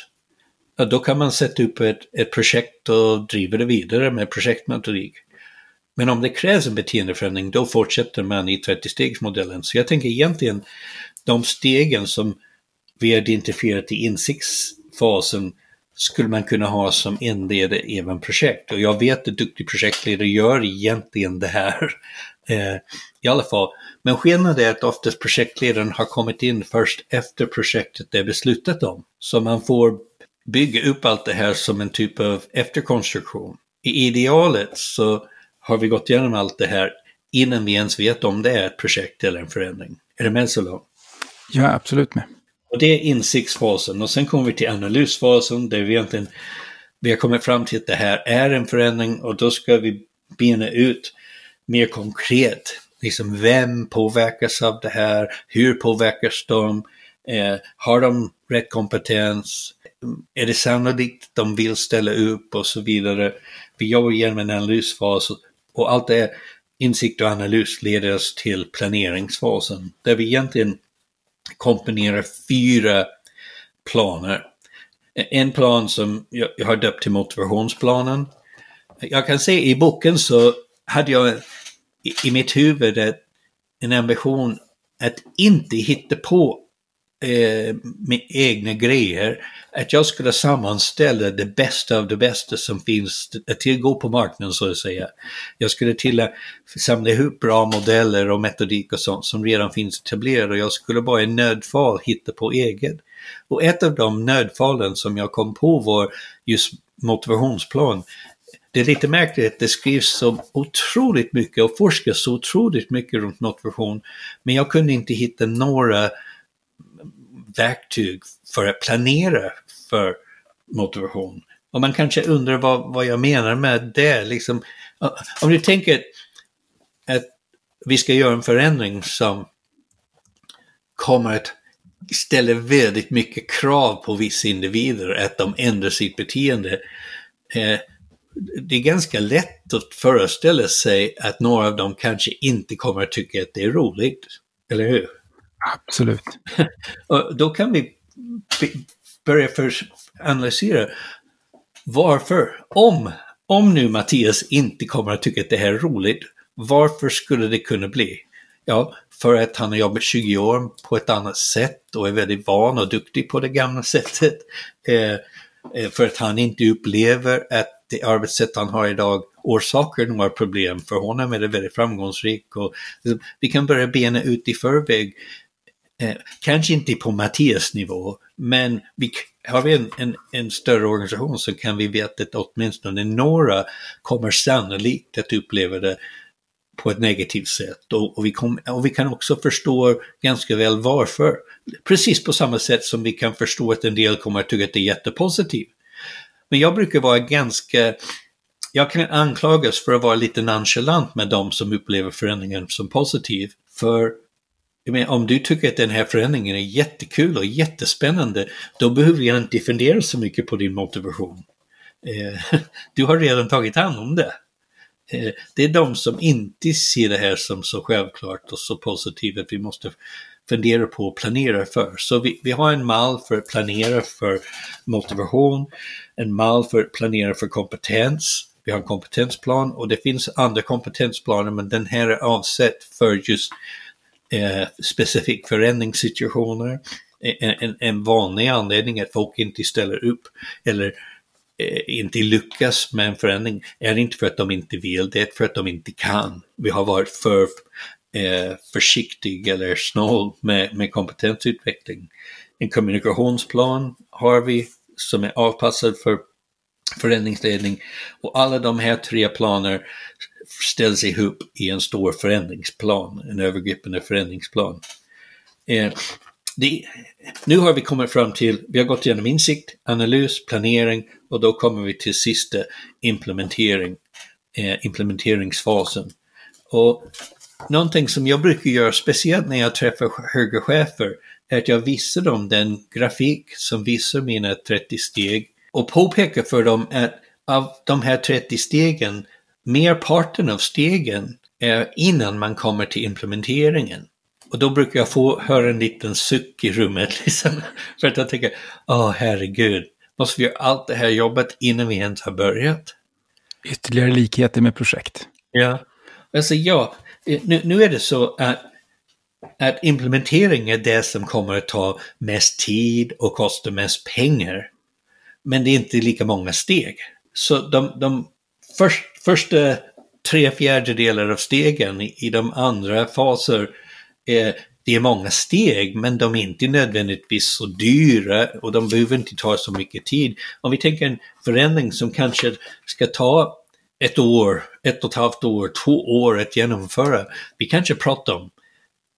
ja, då kan man sätta upp ett, ett projekt och driva det vidare med projektmetodik. Men om det krävs en beteendeförändring, då fortsätter man i 30-stegsmodellen. Så jag tänker egentligen de stegen som vi har identifierat i insiktsfasen skulle man kunna ha som inleder även projekt. Och jag vet att duktig projektledare gör egentligen det här eh, i alla fall. Men skillnaden är att oftast projektledaren har kommit in först efter projektet är beslutat om. Så man får bygga upp allt det här som en typ av efterkonstruktion. I idealet så har vi gått igenom allt det här innan vi ens vet om det är ett projekt eller en förändring. Är du med så långt? Jag är absolut med. Och det är insiktsfasen och sen kommer vi till analysfasen där vi egentligen vi har kommit fram till att det här är en förändring och då ska vi bena ut mer konkret, liksom vem påverkas av det här, hur påverkas de, eh, har de rätt kompetens, är det sannolikt att de vill ställa upp och så vidare. Vi jobbar genom en analysfas och allt det insikt och analys leder oss till planeringsfasen där vi egentligen komponerar fyra planer. En plan som jag har döpt till motivationsplanen. Jag kan se i boken så hade jag i mitt huvud en ambition att inte hitta på eh, med egna grejer. Att jag skulle sammanställa det bästa av det bästa som finns att tillgå på marknaden så att säga. Jag skulle till samla ihop bra modeller och metodik och sånt som redan finns etablerade och jag skulle bara i nödfall hitta på eget. Och ett av de nödfallen som jag kom på var just motivationsplan. Det är lite märkligt, att det skrivs så otroligt mycket och forskas så otroligt mycket runt motivation, men jag kunde inte hitta några verktyg för att planera för motivation. Och man kanske undrar vad, vad jag menar med det. Liksom, om du tänker att vi ska göra en förändring som kommer att ställa väldigt mycket krav på vissa individer att de ändrar sitt beteende. Eh, det är ganska lätt att föreställa sig att några av dem kanske inte kommer att tycka att det är roligt. Eller hur? Absolut. [laughs] och då kan vi börja för analysera varför, om, om nu Mattias inte kommer att tycka att det här är roligt, varför skulle det kunna bli? Ja, för att han har jobbat 20 år på ett annat sätt och är väldigt van och duktig på det gamla sättet. Eh, eh för att han inte upplever att det arbetssätt han har idag orsakar några problem. För honom är det väldigt framgångsrikt och vi kan börja bena ut i förväg Eh, kanske inte på Mattias nivå, men vi, har vi en, en, en, större organisation så kan vi veta att åtminstone några kommer sannolikt att uppleva det på ett negativt sätt. Och, och, vi kom, och vi kan också förstå ganska väl varför. Precis på samma sätt som vi kan förstå att en del kommer att tycka att det är jättepositivt. Men jag brukar vara ganska jag kan anklagas för att vara lite nonchalant med de som upplever förändringen som positiv. För menar, om du tycker att den här förändringen är jättekul och jättespännande, då behöver jag inte fundera så mycket på din motivation. Eh, [laughs] du har redan tagit hand om det. Eh, det är de som inte ser det här som så självklart och så positivt att vi måste funderar på och planerar för. Så vi, vi har en mall för att planera för motivation, en mall för att planera för kompetens, vi har en kompetensplan och det finns andra kompetensplaner men den här är avsett för just eh, specifik förändringssituationer. En, en, en vanlig anledning att folk inte ställer upp eller eh, inte lyckas med en förändring är inte för att de inte vill, det är för att de inte kan. Vi har varit för eh, försiktig eller snål med, med kompetensutveckling. En kommunikationsplan har vi som är avpassad för förändringsledning och alla de här tre planer ställs ihop i en stor förändringsplan, en övergripande förändringsplan. Eh, det, nu har vi kommit fram till, vi har gått igenom insikt, analys, planering och då kommer vi till sista implementering, eh, implementeringsfasen. Och någonting som jag brukar göra, speciellt när jag träffar högre chefer, är att jag visar dem den grafik som visar mina 30 steg och påpekar för dem att av de här 30 stegen, merparten av stegen är innan man kommer till implementeringen. Och då brukar jag få höra en liten suck i rummet, [laughs] liksom, för att jag tänker, åh herregud, måste vi göra allt det här jobbet innan vi ens har börjat? Ytterligare likheter med projekt. Ja, alltså ja, Eh, nu, nu är det så att, att implementering är det som kommer att ta mest tid och kosta mest pengar. Men det är inte lika många steg. Så de, de först, första tre fjärdedelar av stegen i, i de andra faser är det är många steg, men de är inte nödvändigtvis så dyra och de behöver inte ta så mycket tid. Om vi tänker en förändring som kanske ska ta ett år, ett och ett halvt år, två år att genomföra. Vi kanske pratar om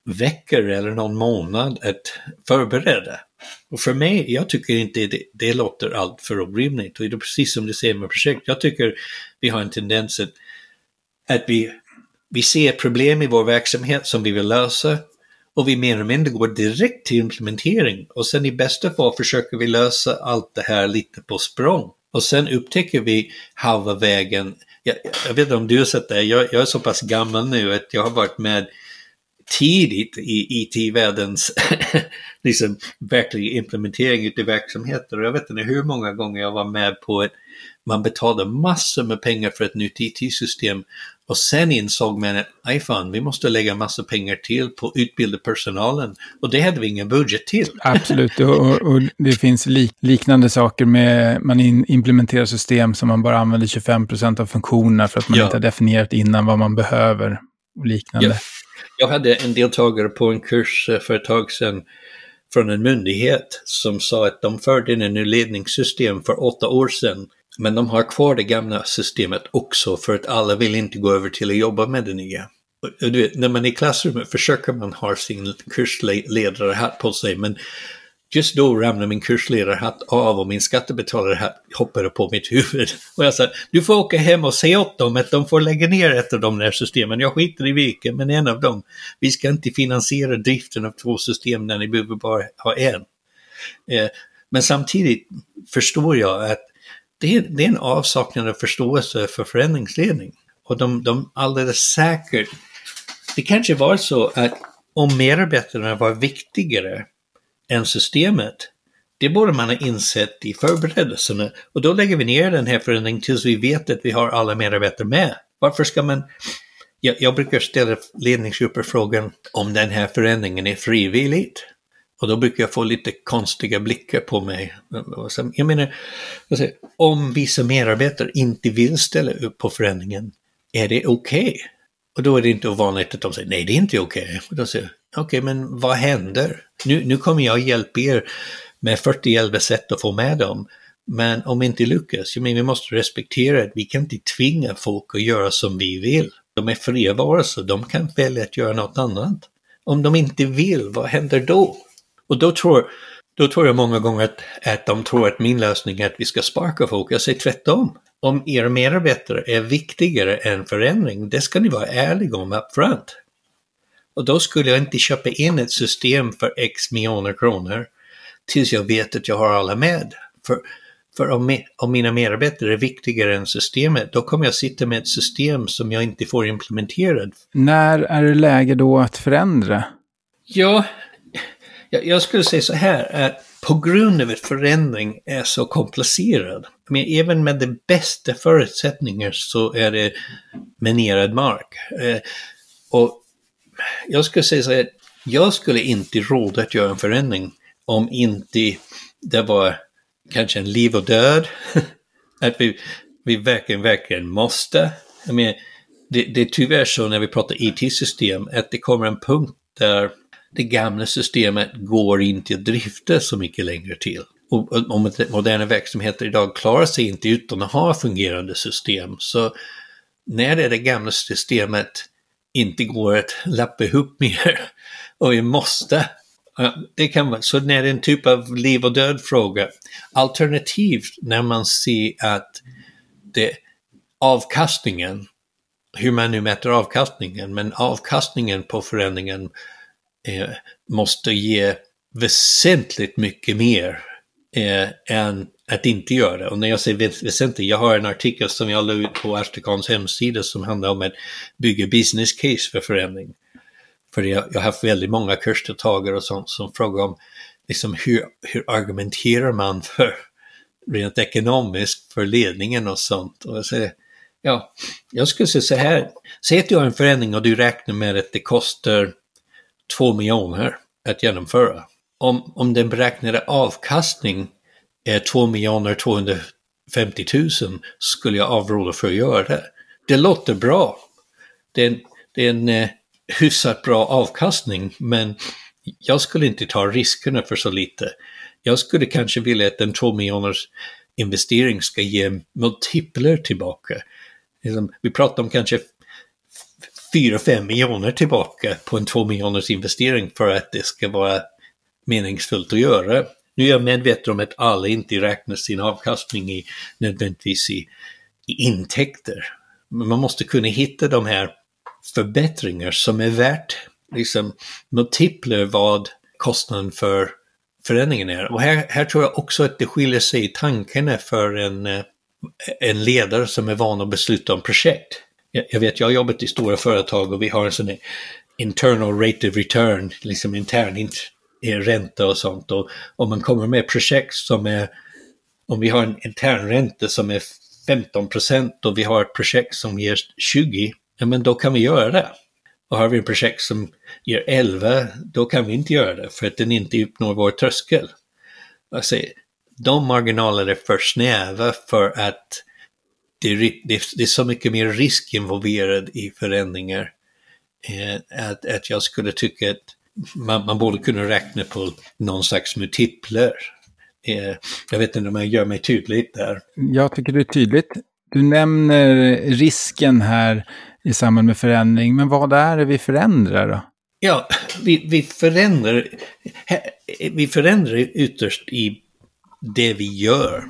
veckor eller någon månad att förbereda. Och för mig, jag tycker inte det, det låter allt för orimligt. Och det är precis som du säger med projekt, jag tycker vi har en tendens att, att vi, vi ser problem i vår verksamhet som vi vill lösa och vi mer eller mindre går direkt till implementering och sen i bästa fall försöker vi lösa allt det här lite på språng. Och sen upptäcker vi halva vägen, jag, jag vet inte om du har sett det, jag, jag är så pass gammal nu att jag har varit med tidigt i IT-världens [laughs] liksom, verkliga implementering ute i verksamheter. Och jag vet inte hur många gånger jag var med på att man betalade massor med pengar för ett nytt IT-system och sen insåg man att, aj fan, vi måste lägga massor pengar till på att utbilda personalen. Och det hade vi ingen budget till. Absolut, och, och det finns lik, liknande saker med, man in, implementerar system som man bara använder 25% av funktionerna för att man ja. inte har definierat innan vad man behöver och liknande. Ja. Jag hade en deltagare på en kurs eh, för ett tag sedan från en myndighet som sa att de förde in en ny ledningssystem för åtta år sedan. Men de har kvar det gamla systemet också för att alla vill inte gå över till att jobba med det nya. Du vet, när man är i klassrummet försöker man ha sin kursledarhatt på sig men Just då ramlade min kursledarhatt av och min skattebetalarhatt hoppade på mitt huvud. [laughs] Och jag sa, du får åka hem och säga åt dem att de får lägga ner ett av de där systemen. Jag skiter i vilken, men en av dem. Vi ska inte finansiera driften av två system när ni behöver bara ha en. Eh, men samtidigt förstår jag att det är, det är en avsaknad av förståelse för förändringsledning. Och de, de alldeles säkert, det kanske var så att om medarbetarna var viktigare än systemet. Det borde man ha insett i förberedelserna och då lägger vi ner den här förändringen tills vi vet att vi har alla medarbetare med. Varför ska man... Jag, jag brukar ställa ledningsgrupper frågan om den här förändringen är frivilligt. Och då brukar jag få lite konstiga blickar på mig. Jag menar, om vissa medarbetare inte vill ställa upp på förändringen, är det okej? Okay? Och då är det inte ovanligt att de säger nej, det är inte okej. Okay. Och då säger okej, okay, men vad händer? Nu, nu kommer jag hjälpa er med 40 sätt att få med dem. Men om vi inte lyckas, jag menar, vi måste respektera att vi kan inte tvinga folk att göra som vi vill. De är fria varelser, de kan välja att göra något annat. Om de inte vill, vad händer då? Och då tror, då tror jag många gånger att, att de tror att min lösning är att vi ska sparka folk. Jag säger tvärtom. Om era medarbetare är viktigare än förändring, det ska ni vara ärliga om upfront. Och då skulle jag inte köpa in ett system för x miljoner kronor tills jag vet att jag har alla med. För, för om, om mina medarbetare är viktigare än systemet, då kommer jag sitta med ett system som jag inte får implementerad. När är det läge då att förändra? Ja, jag, jag skulle säga så här, att på grund av att förändring är så komplicerad, men även med de bästa förutsättningar så är det minerad mark. Eh, och jag skulle säga så här, jag skulle inte råda att göra en förändring om inte det var kanske en liv och död. [laughs] att vi, vi verkligen, verkligen måste. Jag menar, det, det är tyvärr så när vi pratar IT-system att det kommer en punkt där det gamla systemet går inte att drifta så mycket längre till. Och om moderna verksamheter idag klarar sig inte utan att ha fungerande system. Så när det, det gamla systemet inte går att lappa ihop [laughs] mer och vi måste. Det kan vara, så när det är en typ av liv och död fråga. Alternativt när man ser att det, avkastningen, hur man nu mäter avkastningen, men avkastningen på förändringen eh, måste ge väsentligt mycket mer eh, än att inte göra det. Och när jag säger väsentligt, jag har en artikel som jag la ut på Asticons hemsida som handlar om att bygga business case för förändring. För jag, jag har haft väldigt många kursdeltagare och sånt som frågar om liksom hur, hur argumenterar man för rent ekonomiskt för ledningen och sånt. Och jag säger, ja, jag skulle säga så här, säg att du har en förändring och du räknar med att det kostar två miljoner att genomföra. Om, om den beräknade avkastning är 2 miljoner 250 000 skulle jag avråda för att göra det. Det låter bra. Det är en, det är en eh, hyfsat bra avkastning, men jag skulle inte ta riskerna för så lite. Jag skulle kanske vilja att en 2 miljoners investering ska ge multipler tillbaka. Liksom, vi pratar om kanske 4-5 miljoner tillbaka på en 2 miljoners investering för att det ska vara meningsfullt att göra. Nu är jag medveten om att alla inte räknar sin avkastning i, nödvändigtvis i, i intäkter. Men man måste kunna hitta de här förbättringar som är värt liksom multipler vad kostnaden för förändringen är. Och här, här tror jag också att det skiljer sig i tankarna för en, eh, en ledare som är van att besluta om projekt. Jag, vet, jag har jobbat i stora företag och vi har en sån här internal rate of return, liksom intern eh, ränta och sånt. Och om man kommer med projekt som är, om vi har en intern ränta som är 15 procent och vi har ett projekt som ger 20, ja men då kan vi göra det. Och har vi ett projekt som ger 11, då kan vi inte göra det för att den inte uppnår vår tröskel. Alltså, de marginalerna är för snäva för att det är, det, det är, så mycket mer risk involverad i förändringar. Eh, att, att jag skulle tycka att man, man borde kunna räkna på någon slags multipler. Eh, jag vet inte om jag gör mig tydligt där. Jag tycker det är tydligt. Du nämner risken här i samband med förändring, men vad är det vi förändrar då? Ja, vi, vi, förändrar, vi förändrar ytterst i det vi gör.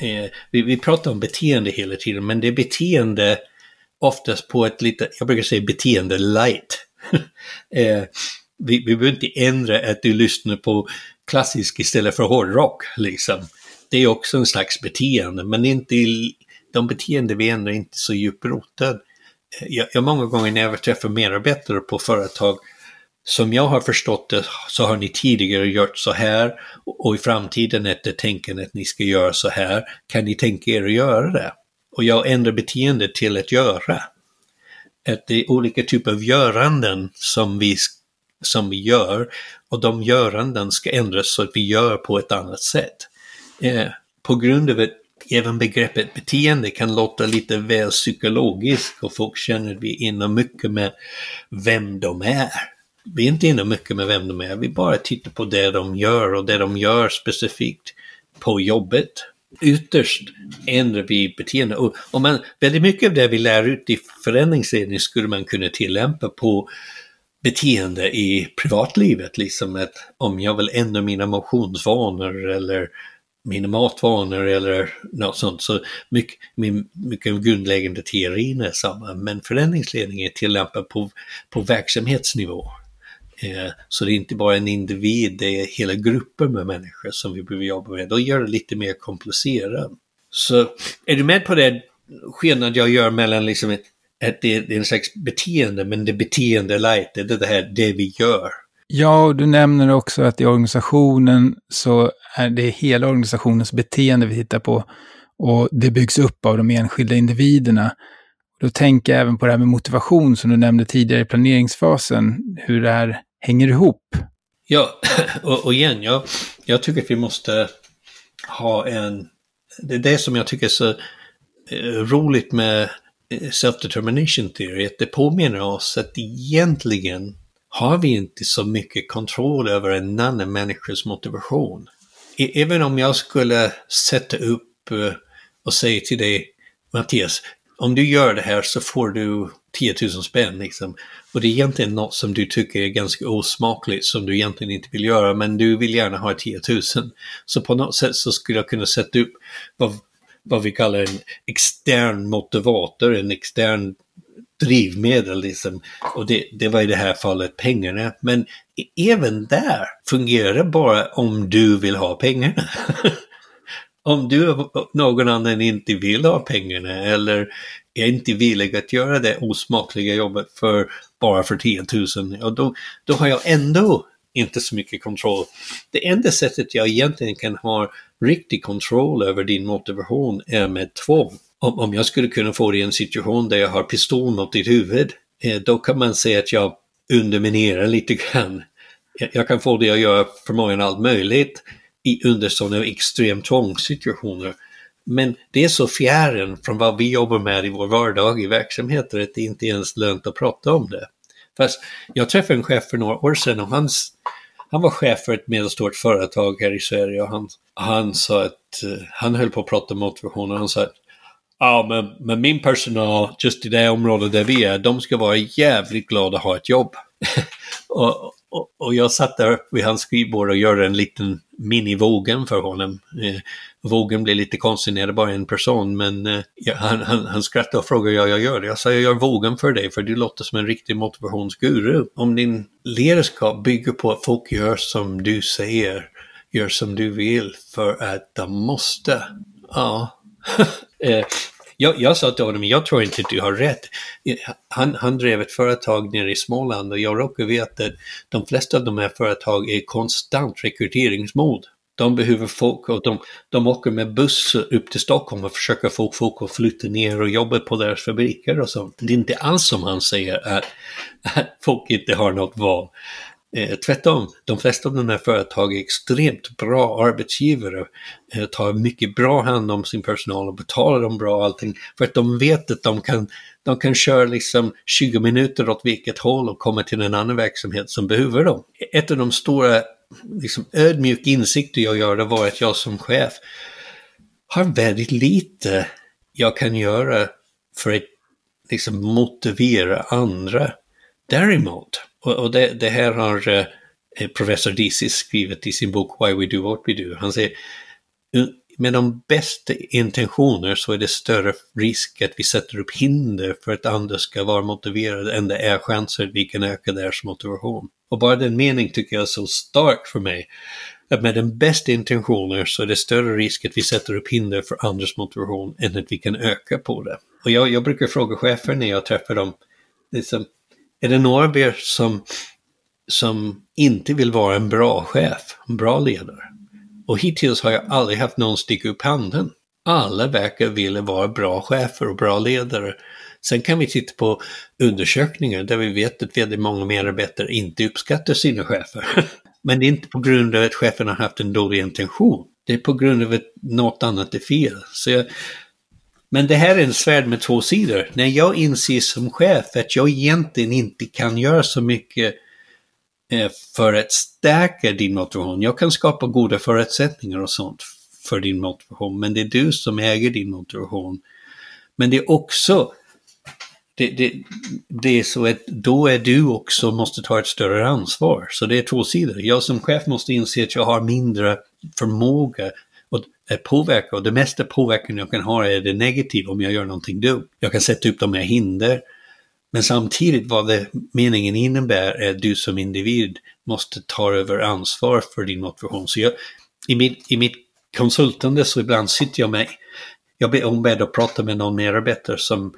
Eh, vi, vi pratar om beteende hela tiden, men det är beteende oftast på ett lite, jag brukar säga beteende light. [laughs] eh, vi, vi behöver inte ändra att du lyssnar på klassisk istället för hårdrock, liksom. Det är också en slags beteende, men inte, de beteenden vi ändrar är inte så djuprotade. Eh, jag, jag många gånger när jag träffar medarbetare på företag som jag har förstått det så har ni tidigare gjort så här och i framtiden är det tänken att ni ska göra så här. Kan ni tänka er att göra det? Och jag ändrar beteendet till att göra. Att det är olika typer av göranden som vi, som vi gör och de göranden ska ändras så att vi gör på ett annat sätt. Eh, på grund av att även begreppet beteende kan låta lite väl psykologiskt och folk känner att vi är inne mycket med vem de är vi är inte inne mycket med vem de är, vi bara tittar på det de gör och det de gör specifikt på jobbet. Ytterst ändrar vi beteende och, och man, väldigt mycket av det vi lär ut i förändringsledning skulle man kunna tillämpa på beteende i privatlivet, liksom att om jag vill ändra mina motionsvanor eller mina matvanor eller något sånt. Så mycket, mycket grundläggande teorin är samma, men förändringsledning är tillämpad på, på verksamhetsnivå. Eh, så det är inte bara en individ, det är hela grupper med människor som vi behöver jobba med. Då gör det lite mer komplicerat. Så är du med på det skillnad jag gör mellan liksom att det är en slags beteende, men det beteende light, det är det här det vi gör. Ja, och du nämner också att i organisationen så är det hela organisationens beteende vi tittar på och det byggs upp av de enskilda individerna. Då tänker jag även på det här med motivation som du nämnde tidigare i planeringsfasen, hur det här hänger ihop. Ja, [laughs] och, och igen, jag, jag tycker att vi måste ha en... Det är det som jag tycker är så eh, roligt med eh, self-determination theory, att det påminner oss att egentligen har vi inte så mycket kontroll över en annan människas motivation. E, även om jag skulle sätta upp eh, och säga till dig, Mattias, om du gör det här så får du 10 000 spänn liksom. Och det är egentligen något som du tycker är ganska osmakligt som du egentligen inte vill göra men du vill gärna ha 10 000. Så på något sätt så skulle jag kunna sätta upp vad, vad vi kallar en extern motivator, en extern drivmedel liksom. Och det, det var i det här fallet pengarna. Men e, även där fungerar det bara om du vill ha pengarna. [laughs] om du någon annan inte vill ha pengarna eller är inte villig att göra det osmakliga jobbet för bara för 10 000, ja då, då har jag ändå inte så mycket kontroll. Det enda sättet jag egentligen kan ha riktig kontroll över din motivation är med tvång. Om, om jag skulle kunna få dig i en situation där jag har pistol mot ditt huvud, eh, då kan man säga att jag underminerar lite grann. Jag, jag kan få dig att göra förmodligen allt möjligt i, under sådana extrem tvångssituationer. Men det är så fjärran från vad vi jobbar med i vår vardag i verksamheter att det inte ens lönt att prata om det. Fast jag träffade en chef för några år sedan och hans, han var chef för ett medelstort företag här i Sverige och han, han sa att eh, han höll på att prata motivation och han sa att ja, men, men min personal just i det området där vi är, de ska vara jävligt glada att ha ett jobb. [laughs] och, och, och, jag satt där vid hans skrivbord och gjorde en liten mini-vågen för honom. Eh, vågen blev lite konstig när det bara är en person, men eh, han, han, han skrattade och frågade “ja jag gör det. Jag sa jag gör vågen för dig, för du låter som en riktig motivationsguru. Om din ledarskap bygger på att folk gör som du säger, gör som du vill för att de måste, ja. [laughs] eh, jag, jag sa till honom, jag tror inte att du har rätt. Han, han drev ett företag nere i Småland och jag råkar veta att de flesta av de här företag är konstant rekryteringsmål. De behöver folk och de, de åker med buss upp till Stockholm och försöker få folk att flytta ner och jobba på deras fabriker och sånt. Det är inte alls som han säger att, att folk inte har något val. Eh, tvärtom, de flesta av de här företagen är extremt bra arbetsgivare, eh, tar mycket bra hand om sin personal och betalar dem bra och allting för att de vet att de kan, de kan köra liksom 20 minuter åt vilket håll och komma till en annan verksamhet som behöver dem. Ett av de stora liksom, ödmjuk insikter jag gör det var att jag som chef har väldigt lite jag kan göra för att liksom, motivera andra. Däremot och, och det, det, här har eh, professor Deasy skrivit i sin bok Why We Do What We Do. Han säger med de bästa intentioner så är det större risk att vi sätter upp hinder för att andra ska vara motiverade än det är chanser att vi kan öka deras motivation. Och bara den meningen tycker jag är så stark för mig. Att med de bästa intentioner så är det större risk att vi sätter upp hinder för andras motivation än att vi kan öka på det. Och jag, jag brukar fråga chefer när jag träffar dem, liksom, är det några av er som, som inte vill vara en bra chef, en bra ledare? Och hittills har jag aldrig haft någon sticka upp handen. Alla verkar vilja vara bra chefer och bra ledare. Sen kan vi titta på undersökningar där vi vet att väldigt många medarbetare inte uppskattar sina chefer. [laughs] Men det är inte på grund av att chefen har haft en dålig intention. Det är på grund av att något annat är fel. Så jag, men det här är en svärd med två sidor. När jag inser som chef att jag egentligen inte kan göra så mycket eh, för att stärka din motivation. Jag kan skapa goda förutsättningar och sånt för din motivation, men det är du som äger din motivation. Men det är också det, det, det, är så att då är du också måste ta ett större ansvar. Så det är två sidor. Jag som chef måste inse att jag har mindre förmåga Eh, påverka och det mesta påverkan jag kan ha är det negativa om jag gör någonting dumt. Jag kan sätta upp de här hinder. Men samtidigt vad det meningen innebär är att du som individ måste ta över ansvar för din motivation. Så jag, i, mitt, I mitt konsultande så ibland sitter jag med, jag blir ombedd att prata med någon medarbetare som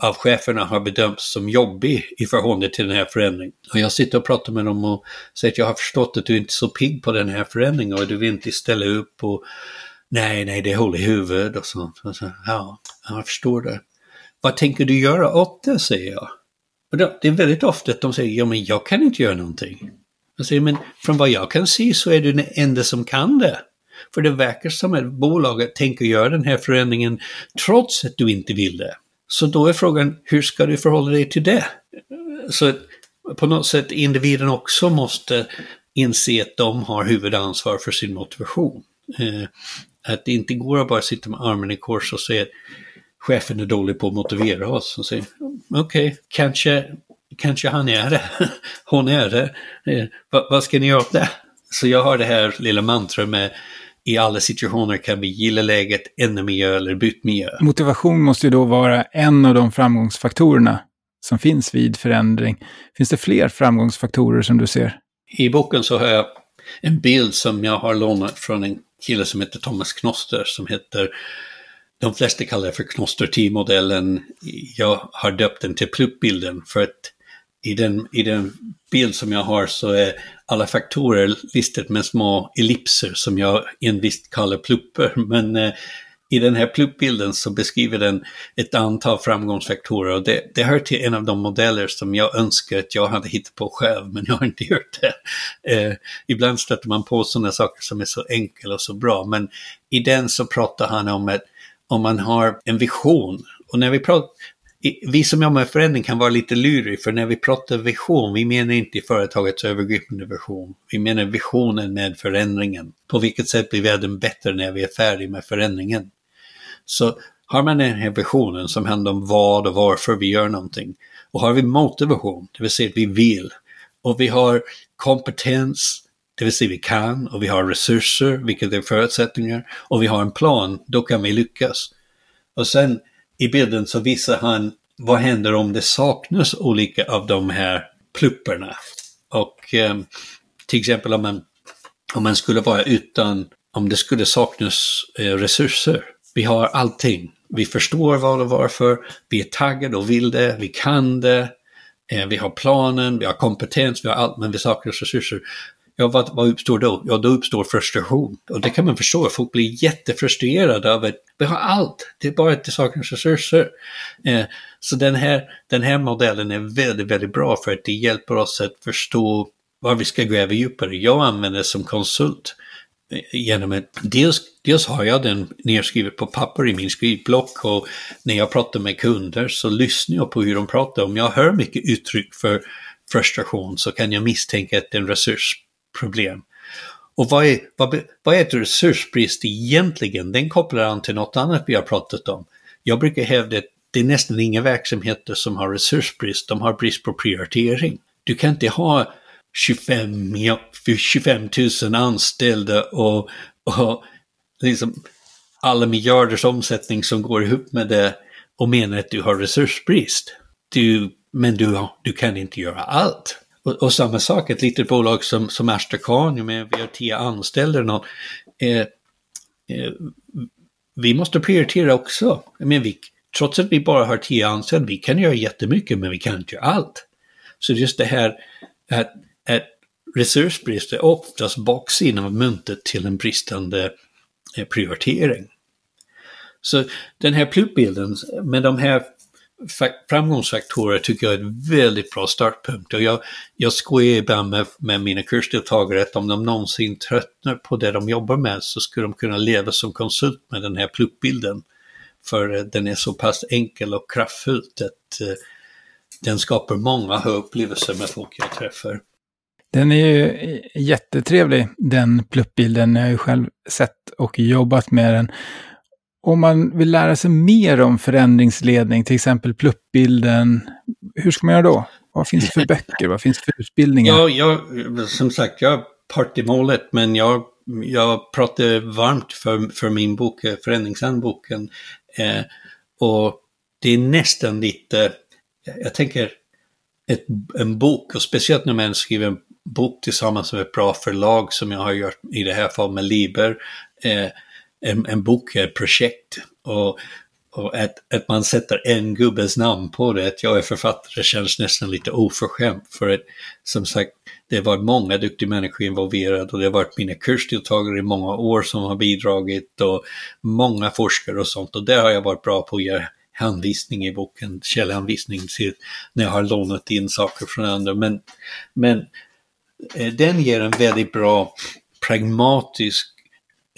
av cheferna har bedömts som jobbig i förhållande till den här förändringen. Och jag sitter och pratar med dem och säger att jag har förstått att du inte är så pigg på den här förändringen och du vill inte ställa upp och nej, nej, det är hål i huvudet och sånt. Och så, ja, jag förstår det. Vad tänker du göra åt det, säger jag. Och det är väldigt ofta att de säger, ja men jag kan inte göra någonting. Jag säger, men från vad jag kan se så är du den enda som kan det. För det verkar som att bolaget tänker göra den här förändringen trots att du inte vill det. Så då är frågan, hur ska du förhålla dig till det? Så på något sätt individen också måste inse att de har huvudansvar för sin motivation. Eh, att det inte går att bara sitta med armen i kors och säga att chefen är dålig på att motivera oss. Och säga, okej, okay, kanske, kanske han är det, [laughs] hon är det. Eh, vad, vad ska ni göra åt det? Så jag har det här lilla mantrat med i alla situationer kan vi gilla läget, ändra miljö eller byta miljö. Motivation måste ju då vara en av de framgångsfaktorerna som finns vid förändring. Finns det fler framgångsfaktorer som du ser? I boken så har jag en bild som jag har lånat från en kille som heter Thomas Knoster som heter de flesta kallar det för Knoster T-modellen. Jag har döpt den till pluppbilden för att i den, i den bild som jag har så är alla faktorer listat med små ellipser som jag envist kallar plupper. Men eh, i den här pluppbilden så beskriver den ett antal framgångsfaktorer och det, det hör till en av de modeller som jag önskar att jag hade hittat på själv, men jag har inte gjort det. Eh, ibland stöter man på sådana saker som är så enkla och så bra, men i den så pratar han om att om man har en vision, och när vi pratar, vi som jobbar med förändring kan vara lite lurig, för när vi pratar vision, vi menar inte företagets övergripande vision. Vi menar visionen med förändringen. På vilket sätt blir världen bättre när vi är färdiga med förändringen? Så har man den här visionen som handlar om vad och varför vi gör någonting, och har vi motivation, det vill säga att vi vill, och vi har kompetens, det vill säga vi kan, och vi har resurser, vilket är förutsättningar, och vi har en plan, då kan vi lyckas. Och sen i bilden så visar han vad händer om det saknas olika av de här plupperna. Och eh, till exempel om man, om man skulle vara utan, om det skulle saknas eh, resurser. Vi har allting. Vi förstår vad och varför, vi är taggade och vill det, vi kan det, eh, vi har planen, vi har kompetens, vi har allt, men vi saknar resurser. Ja, vad, vad uppstår då? Ja, då uppstår frustration. Och det kan man förstå, folk blir jättefrustrerade av att vi har allt, det är bara att det saknas resurser. Eh, så den här, den här modellen är väldigt, väldigt bra för att det hjälper oss att förstå var vi ska gräva djupare. Jag använder det som konsult eh, genom att dels, dels har jag den nedskrivet på papper i min skrivblock och när jag pratar med kunder så lyssnar jag på hur de pratar. Om jag hör mycket uttryck för frustration så kan jag misstänka att det är en resurs problem. Och vad är, vad, vad är ett resursbrist egentligen? Den kopplar an till något annat vi har pratat om. Jag brukar hävda att det är nästan inga verksamheter som har resursbrist, de har brist på prioritering. Du kan inte ha 25, 25 000 anställda och, och liksom alla miljarders omsättning som går ihop med det och menar att du har resursbrist. Du, men du, du kan inte göra allt. Och, och, samma sak, ett litet bolag som, som Astra med vi har tio anställda någon, eh, eh, vi måste prioritera också. Men vi, trots att vi bara har tio anställda, vi kan göra jättemycket men vi kan inte göra allt. Så just det här att, att resursbrist är oftast baksidan av myntet till en bristande eh, prioritering. Så den här pluppbilden med de här framgångsfaktorer tycker jag är en väldigt bra startpunkt. Och jag, jag skojar ibland med, med mina kursdeltagare att om de någonsin tröttnar på det de jobbar med så skulle de kunna leva som konsult med den här pluppbilden. För den är så pass enkel och kraftfull att uh, den skapar många upplevelser med folk jag träffar. Den är ju jättetrevlig, den pluppbilden. Jag har ju själv sett och jobbat med den om man vill lära sig mer om förändringsledning, till exempel pluppbilden, hur ska man göra då? Vad finns det för böcker? Vad finns det för utbildningar? Ja, jag, som sagt, jag är part i målet, men jag, jag pratar varmt för, för min bok, eh, Förändringshandboken. Eh, och det är nästan lite, jag tänker, ett, en bok, och speciellt när man skriver en bok tillsammans med ett bra förlag som jag har gjort i det här fallet med Liber, eh, en, en bok, ett projekt. Och, och att, att man sätter en gubbes namn på det, att jag är författare, känns nästan lite oförskämt. För att som sagt, det har varit många duktiga människor involverade och det har varit mina kursdeltagare i många år som har bidragit och många forskare och sånt. Och där har jag varit bra på att göra hänvisning i boken, källhänvisning till när jag har lånat in saker från andra. Men, men eh, den ger en väldigt bra pragmatisk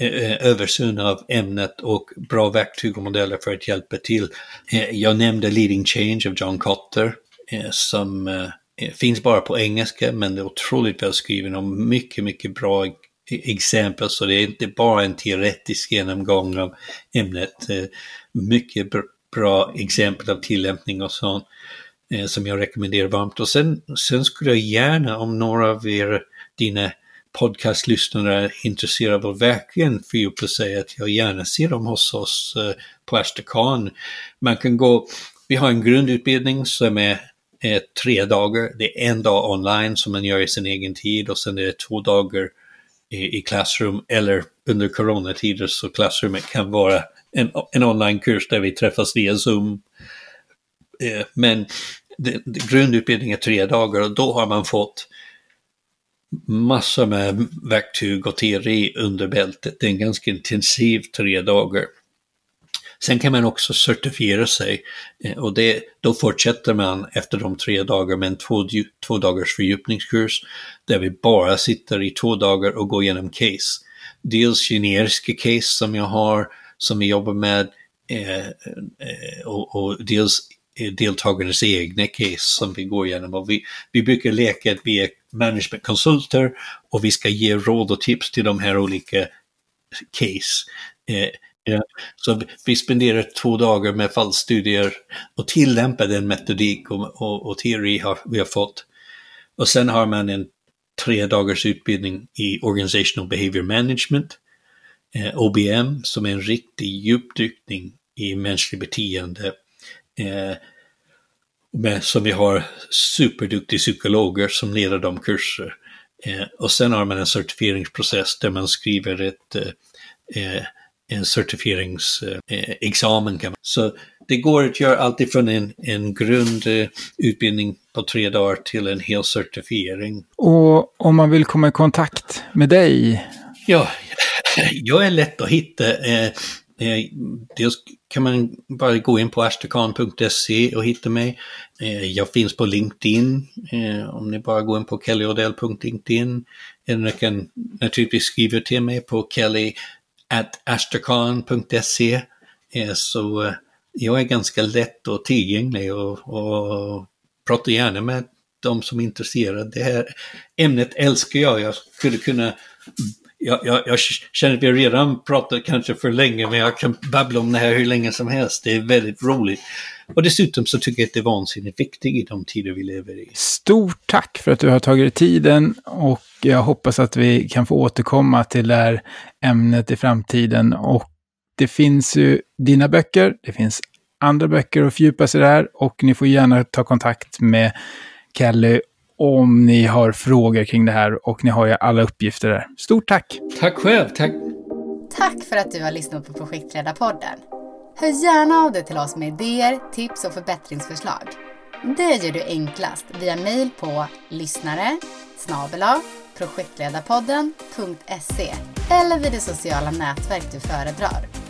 Eh, eh, översyn av ämnet och bra verktyg och modeller för att hjälpa till. Eh, jag nämnde Leading Change av John Cotter som finns bara på engelska men det är otroligt välskriven och mycket, mycket bra e-, exempel så det är inte bara en teoretisk genomgång av ämnet. Mycket bra exempel av tillämpning och sånt som jag rekommenderar varmt. Och sen, sen skulle jag gärna, om några av er, dina podcastlyssnare är intresserade av att verkligen fördjupa sig, att jag gärna ser dem hos oss eh, på Ashtakan. Man kan gå, vi har en grundutbildning som är tre dagar. Det är en dag online som man gör i sin egen tid och sen är det två dagar i, i klassrum eller under coronatider så klassrummet kan vara en, en onlinekurs där vi träffas via Zoom. Eh, men det, det, grundutbildning är tre dagar och då har man fått massor med verktyg och teori under bältet. Det är en ganska intensiv tre dagar. Sen kan man också certifiera sig eh, och det, då fortsätter man efter de tre dagarna med en två, två dagars fördjupningskurs där vi bara sitter i två dagar och går igenom case. Dels generiska case som jag har som vi jobbar med eh, eh, och, och dels Eh, deltagarnas egna case som vi går igenom. Och vi, vi brukar leka att vi är managementkonsulter och vi ska ge råd och tips till de här olika case. Eh, ja. Så vi spenderar två dagar med fallstudier och tillämpar den metodik och, och, och teori har, vi har fått. Och sen har man en tre dagars utbildning i Organizational Behavior Management eh, OBM som är en riktig djupdykning i mänskligt beteende. Eh, med, som vi har superduktiga psykologer som leder de kurser. Eh, och sen har man en certifieringsprocess där man skriver ett, eh, eh en certifieringsexamen. Eh, Så det går att göra alltifrån en, en grundutbildning på tre dagar till en hel certifiering. Och om man vill komma i kontakt med dig? Ja, [laughs] jag är lätt att hitta. Eh, dels kan man bara gå in på ashterkan.se och hitta mig. Eh, jag finns på LinkedIn, eh, om ni bara går in på kellyodell.linkedin. Eller eh, ni kan naturligtvis skriva till mig på kelly eh, Så jag är ganska lätt och tillgänglig och, och pratar gärna med de som är intresserade. Det här ämnet älskar jag. Jag skulle kunna jag, jag, jag, känner att vi redan pratat kanske för länge, men jag kan babbla om det här hur länge som helst. Det är väldigt roligt. Och dessutom så tycker jag att det är vansinnigt viktigt i de tider vi lever i. Stort tack för att du har tagit dig tiden och jag hoppas att vi kan få återkomma till det här ämnet i framtiden. Och det finns ju dina böcker, det finns andra böcker att fördjupa sig där och ni får gärna ta kontakt med Kelly om ni har frågor kring det här och ni har ju alla uppgifter där. Stort tack! Tack själv, tack! Tack för att du har lyssnat på Projektledarpodden. Hör gärna av dig till oss med idéer, tips och förbättringsförslag. Det gör du enklast via mejl på lyssnare projektledarpodden.se eller vid det sociala nätverk du föredrar.